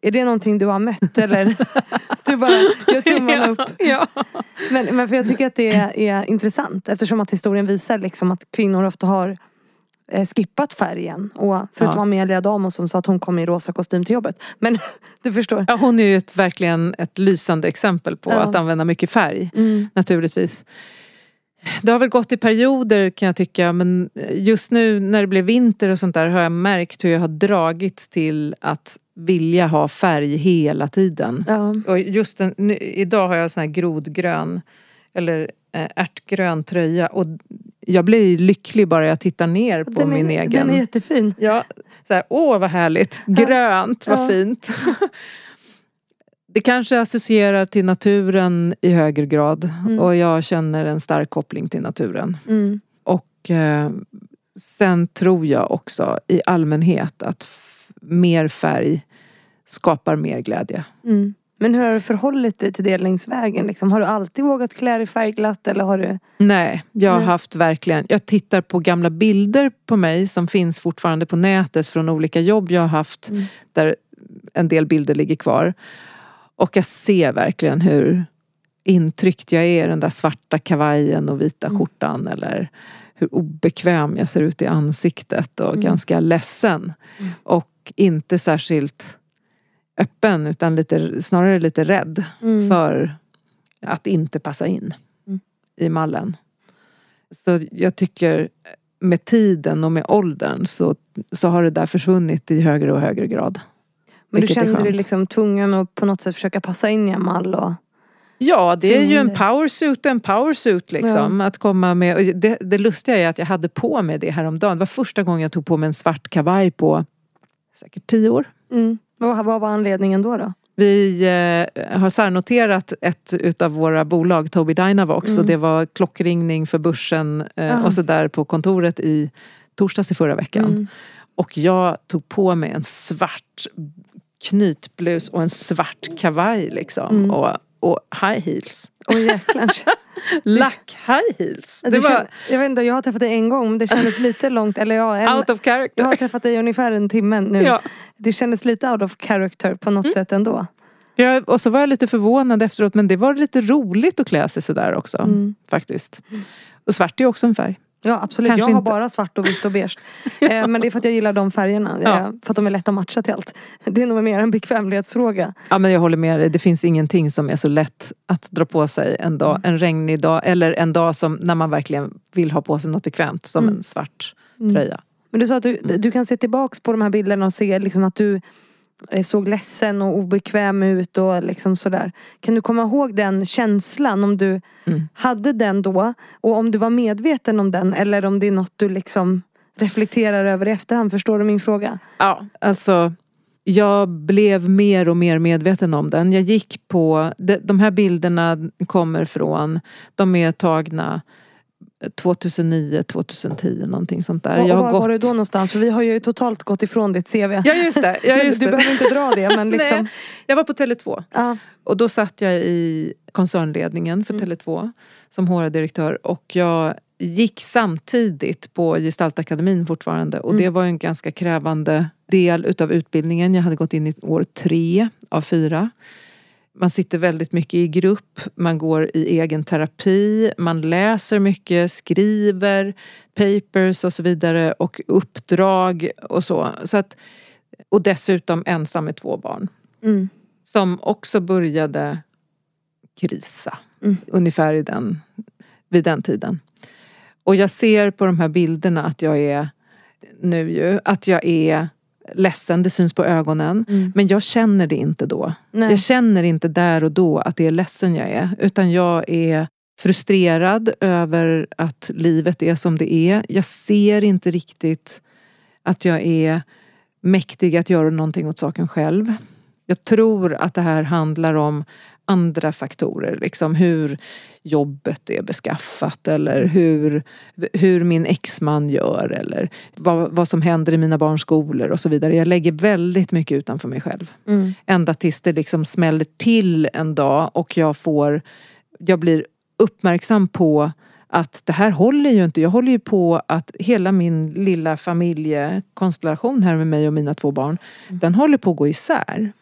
Är det någonting du har mött eller? du bara gör tummarna upp. Ja. Men, men för jag tycker att det är, är intressant eftersom att historien visar liksom att kvinnor ofta har eh, skippat färgen. Och förutom Ja. Amelia Damo som sa att hon kom i rosa kostym till jobbet. Men du förstår. Ja, hon är ju ett, verkligen ett lysande exempel på Ja. att använda mycket färg. Mm. naturligtvis. Det har väl gått i perioder kan jag tycka men just nu när det blev vinter och sånt där har jag märkt hur jag har dragits till att vilja ha färg hela tiden. Ja. Och just den, nu, idag har jag sån här grodgrön eller eh, ärtgrön tröja och jag blir lycklig bara jag tittar ner på Den min är, egen. Den är jättefin. Ja, så här, åh vad härligt, grönt, vad Ja. fint. Det kanske associerar till naturen i högre grad Mm. och jag känner en stark koppling till naturen. Mm. Och eh, sen tror jag också i allmänhet att mer färg skapar mer glädje. Mm. Men hur har du förhållit dig till det längs vägen? Liksom? Har du alltid vågat klä dig färgglatt eller har du? Nej, jag har Nej. haft verkligen, jag tittar på gamla bilder på mig som finns fortfarande på nätet från olika jobb jag har haft Mm. där en del bilder ligger kvar. Och jag ser verkligen hur intryckt jag är i den där svarta kavajen och vita Mm. skjortan eller hur obekväm jag ser ut i ansiktet och Mm. ganska ledsen. Mm. Och inte särskilt öppen utan lite, snarare lite rädd Mm. för att inte passa in Mm. i mallen. Så jag tycker med tiden och med åldern så, så har det där försvunnit i högre och högre grad. Men du kände dig liksom tvungen att på något sätt försöka passa in i en mall och... Ja, det är ju en powersuit en powersuit liksom. Att komma med, det, det lustiga är att jag hade på mig det häromdagen. Det var första gången jag tog på mig en svart kavaj på säkert tio år. Mm. Vad, vad var anledningen då? då? Vi eh, har särnoterat ett utav våra bolag, Tobii Dynavox, Mm. och det var klockringning för börsen eh, Ah. och så där på kontoret i torsdags i förra veckan. Mm. Och jag tog på mig en svart knytblus och en svart kavaj liksom. Mm. Och, och high heels. Åh jäklar. Lack high heels. Det Det var kän- jag, vet inte, jag har träffat dig en gång men det kändes lite långt. Eller ja, en, out of character. jag har träffat dig ungefär en timme nu. Ja. Det kändes lite out of character på något sätt ändå. Ja, och så var jag lite förvånad efteråt men det var lite roligt att klä sig sådär också. Mm. Faktiskt. Och svart är också en färg. Ja absolut, Kanske jag har inte. bara svart och vitt och beige. eh, men det är för att jag gillar de färgerna. Ja. Eh, för att de är lätta att matcha till allt. Det är nog mer en bekvämlighetsfråga. Ja men jag håller med dig. Det finns ingenting som är så lätt att dra på sig en dag. En regnig dag eller en dag som när man verkligen vill ha på sig något bekvämt. Som Mm. en svart Mm. tröja. Men du sa att du, du kan se tillbaks på de här bilderna och se liksom att du såg ledsen och obekväm ut och liksom sådär. Kan du komma ihåg den känslan om du Mm. hade den då och om du var medveten om den eller om det är något du liksom reflekterar över i efterhand. Förstår du min fråga? Ja, alltså jag blev mer och mer medveten om den. Jag gick på, de, de här bilderna kommer från, de är tagna 2009, 2010 någonting sånt där. Och, jag och har var var du gått... då någonstans? För vi har ju totalt gått ifrån ditt CV. Ja just det. Ja, just du det. behöver inte dra det men liksom. Nej, jag var på Tele2 ja. och då satt jag i koncernledningen för Mm. Tele2 som HR-direktör och jag gick samtidigt på Gestaltakademin fortfarande och Mm. det var en ganska krävande del utav utbildningen. Jag hade gått in i år tre av fyra. Man sitter väldigt mycket i grupp, man går i egen terapi, man läser mycket, skriver papers och så vidare och uppdrag och så. så att, och dessutom ensam med två barn Mm. som också började krisa. Mm. Ungefär i den, vid den tiden. Och jag ser på de här bilderna att jag är nu ju, att jag är ledsen, det syns på ögonen. Mm. Men jag känner det inte då. Nej. Jag känner inte där och då att det är ledsen jag är. Utan jag är frustrerad över att livet är som det är. Jag ser inte riktigt att jag är mäktig att göra någonting åt saken själv. Jag tror att det här handlar om andra faktorer. Liksom hur jobbet är beskaffat eller hur, hur min exman gör eller vad, vad som händer i mina barns skolor och så vidare. Jag lägger väldigt mycket utanför mig själv. Mm. Ända tills det liksom smäller till en dag och jag får Jag blir uppmärksam på att det här håller ju inte. Jag håller ju på att hela min lilla familjekonstellation här med mig och mina två barn, den håller på att gå isär.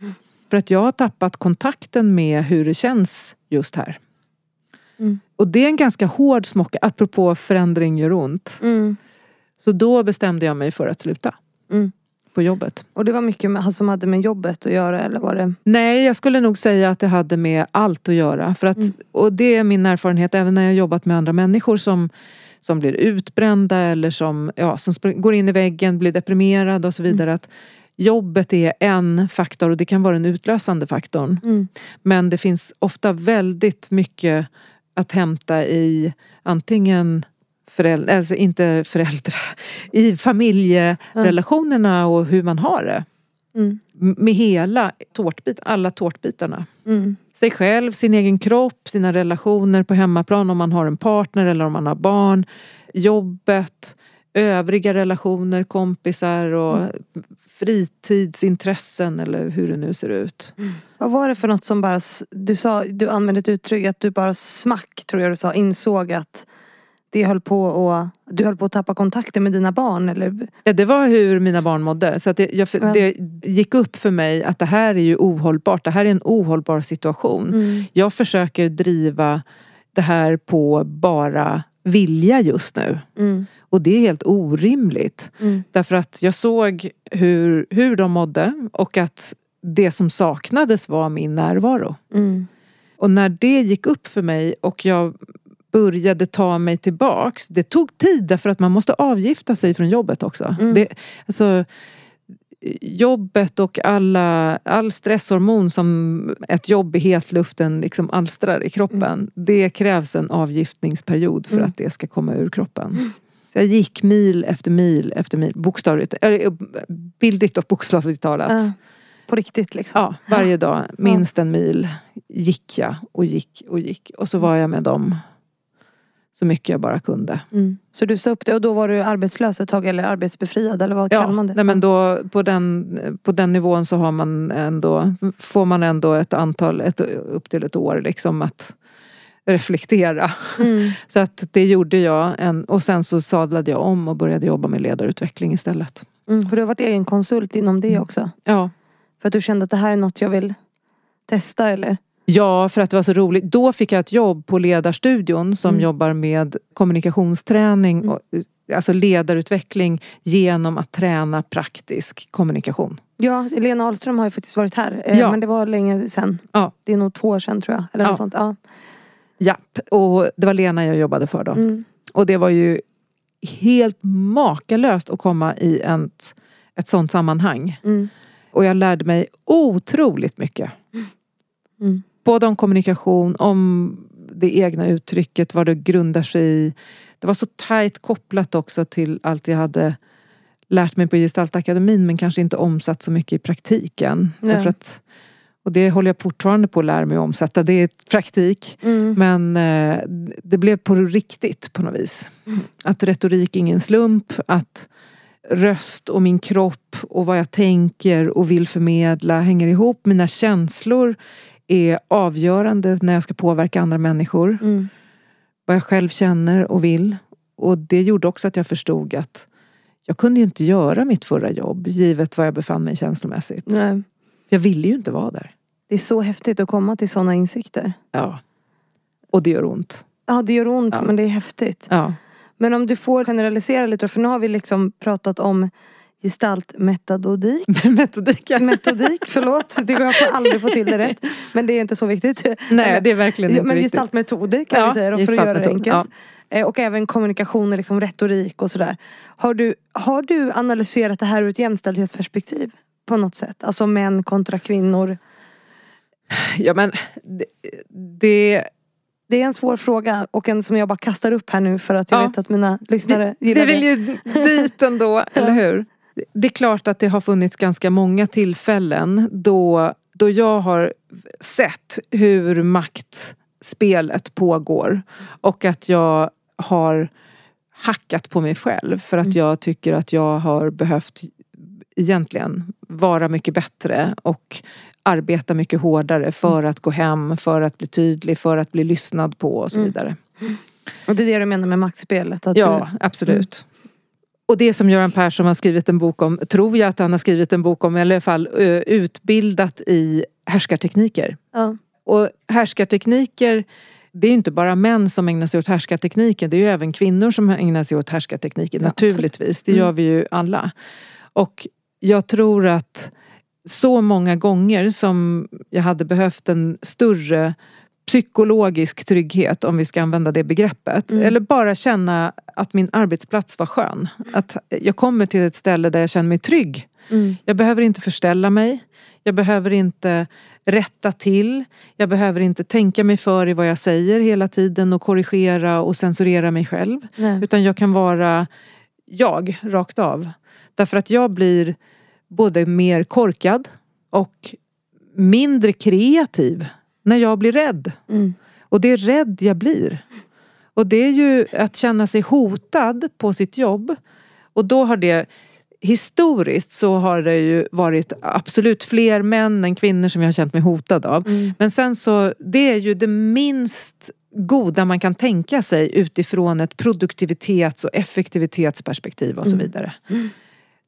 För att jag har tappat kontakten med hur det känns just här. Mm. Och det är en ganska hård smocka, apropå förändring gör ont. Mm. Så då bestämde jag mig för att sluta. Mm. På jobbet. Och det var mycket med, som hade med jobbet att göra eller var det? Nej, jag skulle nog säga att det hade med allt att göra. För att, Mm. Och det är min erfarenhet även när jag jobbat med andra människor som, som blir utbrända eller som, ja, som går in i väggen, blir deprimerad och så vidare. Att jobbet är en faktor och det kan vara den utlösande faktorn. Mm. Men det finns ofta väldigt mycket att hämta i antingen föräldrar, alltså inte föräldrar, i familjerelationerna och hur man har det. Mm. Med hela tårtbit, alla tårtbitarna. Mm. Sig själv, sin egen kropp, sina relationer på hemmaplan om man har en partner eller om man har barn. Jobbet, övriga relationer, kompisar och fritidsintressen eller hur det nu ser ut. Vad var det för något som bara, du sa, du använde ett uttryck att du bara smack tror jag du sa, insåg att det höll på och du höll på att tappa kontakten med dina barn eller? Ja, det var hur mina barn mådde. Så att det, jag, Ja. det gick upp för mig att det här är ju ohållbart. Det här är en ohållbar situation. Mm. Jag försöker driva det här på bara vilja just nu. Mm. Och det är helt orimligt. Mm. Därför att jag såg hur, hur de mådde och att det som saknades var min närvaro. Mm. Och när det gick upp för mig och jag började ta mig tillbaks. Det tog tid därför att man måste avgifta sig från jobbet också. Mm. Det, alltså, jobbet och alla, all stresshormon som ett jobb i hetluften liksom alstrar i kroppen. Det krävs en avgiftningsperiod för Mm. att det ska komma ur kroppen. Så jag gick mil efter mil efter mil, bokstavligt, eller, bildligt och bokstavligt talat. Ja. På riktigt liksom. Ja, varje dag, minst en mil, gick jag och gick och gick. Och så var jag med dem så mycket jag bara kunde. Mm. Så du sa upp det och då var du arbetslös ett tag eller arbetsbefriad eller vad kallar man det? Nej, men då, på, den, på den nivån så har man ändå, får man ändå ett antal, ett, upp till ett år liksom att reflektera. Mm. Så att det gjorde jag en, och sen så sadlade jag om och började jobba med ledarutveckling istället. Mm. För du har varit egen konsult inom det Mm. också? Ja. För att du kände att det här är något jag vill testa eller? Ja, för att det var så roligt. Då fick jag ett jobb på Ledarstudion som Mm. jobbar med kommunikationsträning Mm. och alltså ledarutveckling genom att träna praktisk kommunikation. Ja, Lena Ahlström har ju faktiskt varit här. eh, Ja. Men det var länge sedan. Ja. Det är nog två år sedan tror jag. Eller något Ja. sånt. Ja. Japp, och det var Lena jag jobbade för då. Mm. Och det var ju helt makalöst att komma i ett, ett sånt sammanhang. Mm. Och jag lärde mig otroligt mycket. Mm. Både om kommunikation, om det egna uttrycket, vad det grundar sig i. Det var så tajt kopplat också till allt jag hade lärt mig på Gestaltakademin men kanske inte omsatt så mycket i praktiken. Nej. Därför att, och det håller jag fortfarande på att lära mig att omsätta. Det är praktik. Mm. Men eh, det blev på riktigt på något vis. Mm. Att retorik är ingen slump. Att röst och min kropp och vad jag tänker och vill förmedla hänger ihop. Mina känslor är avgörande när jag ska påverka andra människor. Mm. Vad jag själv känner och vill. Och det gjorde också att jag förstod att jag kunde ju inte göra mitt förra jobb givet var jag befann mig känslomässigt. Nej. Jag ville ju inte vara där. Det är så häftigt att komma till sådana insikter. Ja. Och det gör ont. Ja, det gör ont Ja. men det är häftigt. Ja. Men om du får generalisera lite för nu har vi liksom pratat om gestaltmetodik. Metodiken. Metodik, förlåt. Det jag får aldrig få till det rätt. Men det är inte så viktigt. Nej, det är verkligen inte Men viktigt. gestaltmetoder kan Ja, vi säga då, för att göra det enkelt. Eh, Och även kommunikation och liksom retorik och sådär. Har du, har du analyserat det här ur ett jämställdhetsperspektiv? På något sätt? Alltså män kontra kvinnor. Ja men det, det, Det är en svår fråga och en som jag bara kastar upp här nu för att jag Ja. vet att mina lyssnare vi gillar vill det. ju dit ändå, eller hur? Det är klart att det har funnits ganska många tillfällen då, då jag har sett hur maktspelet pågår och att jag har hackat på mig själv för att Mm. jag tycker att jag har behövt egentligen vara mycket bättre och arbeta mycket hårdare för att gå hem, för att bli tydlig, för att bli lyssnad på och så Mm. vidare. Och det är det du menar med maktspelet? Ja, absolut. Och det som Göran Persson har skrivit en bok om, tror jag att han har skrivit en bok om, i alla fall utbildat i härskartekniker. Ja. Och härskartekniker, det är ju inte bara män som ägnar sig åt härskartekniker, det är ju även kvinnor som ägnar sig åt härskartekniker, Ja, naturligtvis. Det Mm. gör vi ju alla. Och jag tror att så många gånger som jag hade behövt en större psykologisk trygghet, om vi ska använda det begreppet. Mm. Eller bara känna att min arbetsplats var skön. Att jag kommer till ett ställe där jag känner mig trygg. Mm. Jag behöver inte förställa mig. Jag behöver inte rätta till. Jag behöver inte tänka mig för i vad jag säger hela tiden och korrigera och censurera mig själv. Nej. Utan jag kan vara jag, rakt av. Därför att jag blir både mer korkad och mindre kreativ när jag blir rädd. Mm. Och det är rädd jag blir. Och det är ju att känna sig hotad på sitt jobb. Och då har det Historiskt så har det ju varit absolut fler män än kvinnor som jag har känt mig hotad av. Mm. Men sen så, det är ju det minst goda man kan tänka sig utifrån ett produktivitets och effektivitetsperspektiv och så Mm. vidare.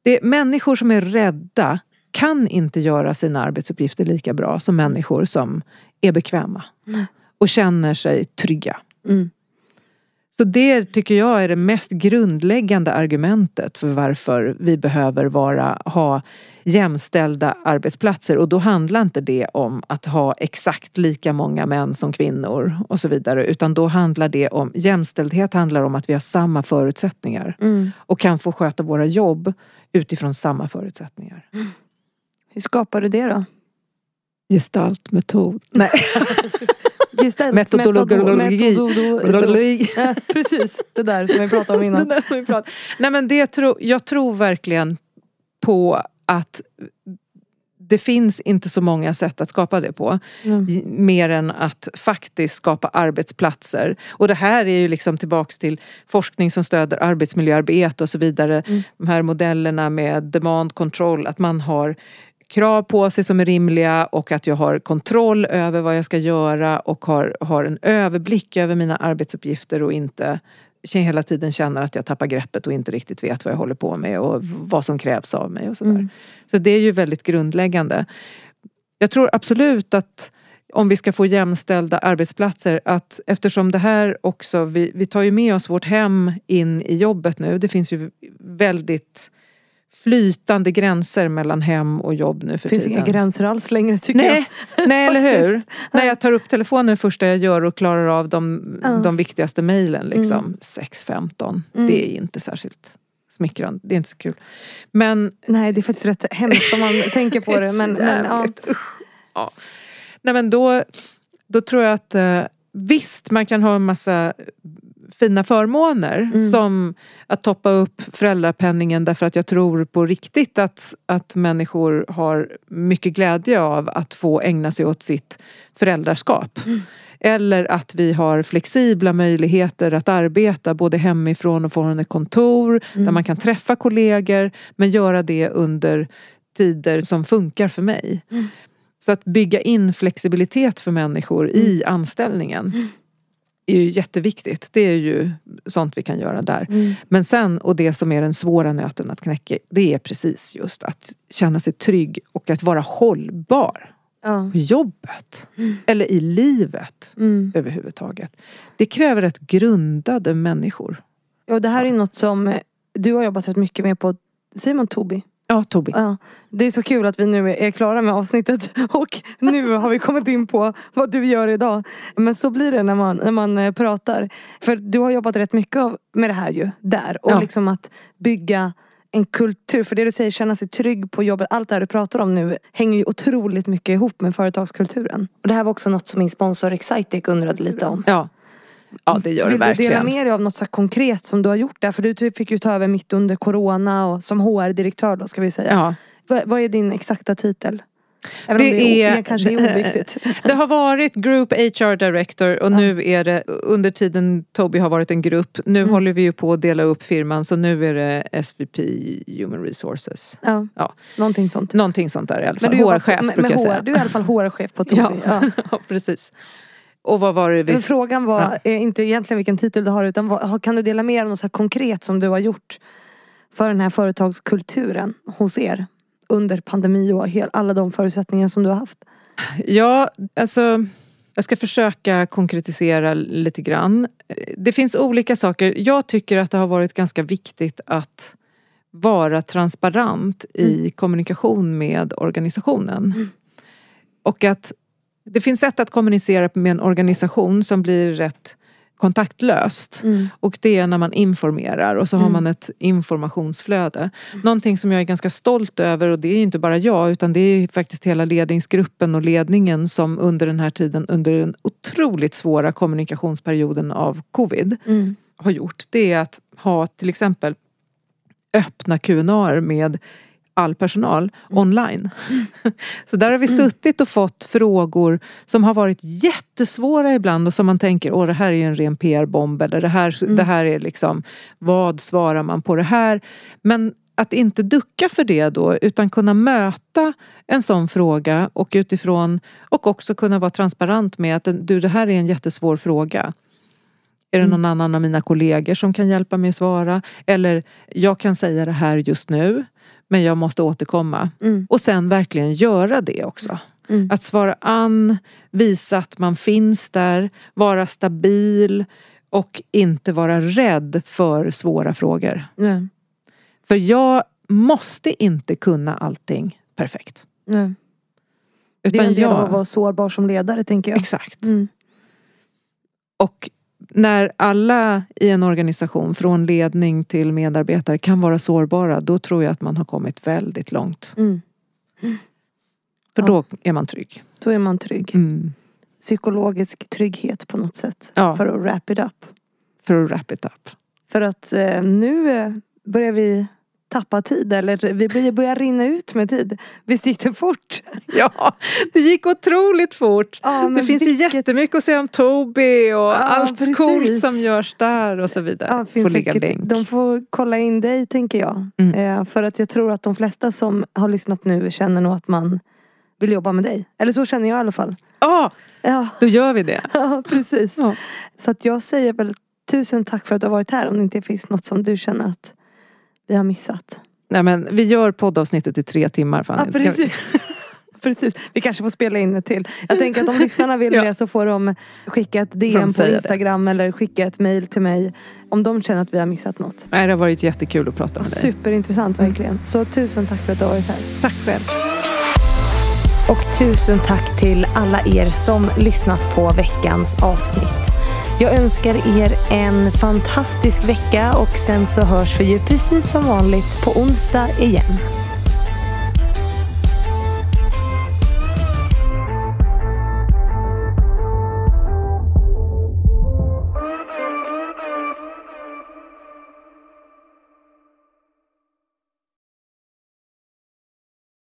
Det, människor som är rädda kan inte göra sina arbetsuppgifter lika bra som människor som är bekväma Nej. och känner sig trygga. Mm. Så det tycker jag är det mest grundläggande argumentet för varför vi behöver vara, ha jämställda arbetsplatser. Och då handlar inte det om att ha exakt lika många män som kvinnor och så vidare. Utan då handlar det om, jämställdhet handlar om att vi har samma förutsättningar. Mm. Och kan få sköta våra jobb utifrån samma förutsättningar. Hur skapar du det då? Gestaltmetod. Nej. Gestalt, Metodologi. metodo- metodo- Ja, Precis, det där som vi pratade om Det innan. där som vi pratade. Nej men det tro, jag tror verkligen på att det finns inte så många sätt att skapa det på. Mm. Mer än att faktiskt skapa arbetsplatser. Och det här är ju liksom tillbaks till forskning som stöder arbetsmiljöarbete och så vidare. Mm. De här modellerna med demand control, att man har krav på sig som är rimliga och att jag har kontroll över vad jag ska göra och har, har en överblick över mina arbetsuppgifter och inte hela tiden känner att jag tappar greppet och inte riktigt vet vad jag håller på med och vad som krävs av mig och sådär. Mm. Så det är ju väldigt grundläggande. Jag tror absolut att om vi ska få jämställda arbetsplatser att eftersom det här också, vi, vi tar ju med oss vårt hem in i jobbet nu. Det finns ju väldigt flytande gränser mellan hem och jobb nu för finns tiden. inga gränser alls längre tycker Nej, nej eller hur? När jag tar upp telefonen det första jag gör och klarar av de, Ja. de viktigaste mejlen. Liksom. Mm. 6.15. Mm. Det är inte särskilt smickrande. Det är inte så kul. Men jag. Nej det är faktiskt rätt hemskt om man tänker på det. Men, men, ja. Ja. Nej men då, då tror jag att eh, visst man kan ha en massa fina förmåner Mm. som att toppa upp föräldrapenningen därför att jag tror på riktigt att, att människor har mycket glädje av att få ägna sig åt sitt föräldraskap. Mm. Eller att vi har flexibla möjligheter att arbeta både hemifrån och från ett kontor Mm. där man kan träffa kollegor men göra det under tider som funkar för mig. Mm. Så att bygga in flexibilitet för människor i anställningen Mm. Är ju jätteviktigt. Det är ju sånt vi kan göra där. Mm. Men sen, och det som är den svåra nöten att knäcka, det är precis just att känna sig trygg och att vara hållbar Ja. på jobbet. Mm. Eller i livet Mm. överhuvudtaget. Det kräver rätt grundade människor. Ja, det här är något som du har jobbat rätt mycket med på Simon Tobi. Ja, Tobi. Ja, det är så kul att vi nu är klara med avsnittet och nu har vi kommit in på vad du gör idag. Men så blir det när man, när man eh, pratar. För du har jobbat rätt mycket av- med det här ju, där. Och Ja. liksom att bygga en kultur. För det du säger, känna sig trygg på jobbet. Allt det här du pratar om nu hänger ju otroligt mycket ihop med företagskulturen. Och det här var också något som min sponsor Excitec undrade lite om. Ja. Ja, det gör det Vill du dela verkligen. med dig av något så konkret som du har gjort där? För du fick ju ta över mitt under corona och som HR-direktör då ska vi säga. Ja. Vad, vad är din exakta titel? Även Det det är, är- kanske är oviktigt. Det har varit Group HR Director och nu är det under tiden Toby har varit en grupp. Nu Mm. håller vi ju på att dela upp firman så nu är det SVP Human Resources. Ja, Ja. Någonting sånt. Någonting sånt där i alla fall. HR-chef brukar jag säga. Du är i alla fall HR-chef på. Ja. Ja. ja, precis. Och vad var det vi... Frågan var Ja. eh, inte egentligen vilken titel du har utan vad, kan du dela med dig av något så konkret som du har gjort för den här företagskulturen hos er under pandemi och alla de förutsättningar som du har haft? Ja, alltså jag ska försöka konkretisera lite grann. Det finns olika saker. Jag tycker att det har varit ganska viktigt att vara transparent i kommunikation med organisationen. Mm. Och att det finns sätt att kommunicera med en organisation som blir rätt kontaktlöst. Och det är när man informerar och så har Mm. man ett informationsflöde. Någonting som jag är ganska stolt över och det är inte bara jag utan det är faktiskt hela ledningsgruppen och ledningen som under den här tiden, under den otroligt svåra kommunikationsperioden av covid Mm. har gjort. Det är att ha till exempel öppna Q&A med all personal online. Så där har vi suttit och fått frågor som har varit jättesvåra ibland och som man tänker, åh det här är en ren PR-bomb eller det här, det här är liksom, vad svarar man på det här? Men att inte ducka för det då utan kunna möta en sån fråga och utifrån och också kunna vara transparent med att du det här är en jättesvår fråga. Är det någon annan av mina kollegor som kan hjälpa mig att svara? Eller jag kan säga det här just nu men jag måste återkomma. Mm. Och sen verkligen göra det också. Mm. Att svara an, visa att man finns där, vara stabil och inte vara rädd för svåra frågor. Nej. För jag måste inte kunna allting perfekt. Nej. Det är Utan en del av att jag... vara sårbar som ledare tänker jag. Exakt. Mm. Och när alla i en organisation, från ledning till medarbetare, kan vara sårbara, då tror jag att man har kommit väldigt långt. Mm. För Ja. då är man trygg. Då är man trygg. Mm. Psykologisk trygghet på något sätt. Ja. För att wrap it up. För att wrap it up. För att eh, nu eh, börjar vi tappa tid eller vi börjar rinna ut med tid. Visst gick det fort? Ja, det gick otroligt fort. Ja, det finns vilket... ju jättemycket att säga om Toby och ja, allt precis. coolt som görs där och så vidare. Ja, finns får länk. De får kolla in dig tänker jag. Mm. Eh, för att jag tror att de flesta som har lyssnat nu känner nog att man vill jobba med dig. Eller så känner jag i alla fall. Ah, ja, då gör vi det. Ja, precis. Ja. Så att jag säger väl tusen tack för att du har varit här om det inte finns något som du känner att vi har missat. Nej men vi gör poddavsnittet i tre timmar Fanny. Ja, precis. precis. Vi kanske får spela in det till. Jag tänker att om lyssnarna vill ja. det så får de skicka ett DM på Instagram det. eller skicka ett mail till mig. Om de känner att vi har missat något. Nej, det har varit jättekul att prata med dig. Superintressant verkligen. Så tusen tack för att du har varit här. Tack själv. Och tusen tack till alla er som lyssnat på veckans avsnitt. Jag önskar er en fantastisk vecka och sen så hörs vi ju precis som vanligt på onsdag igen.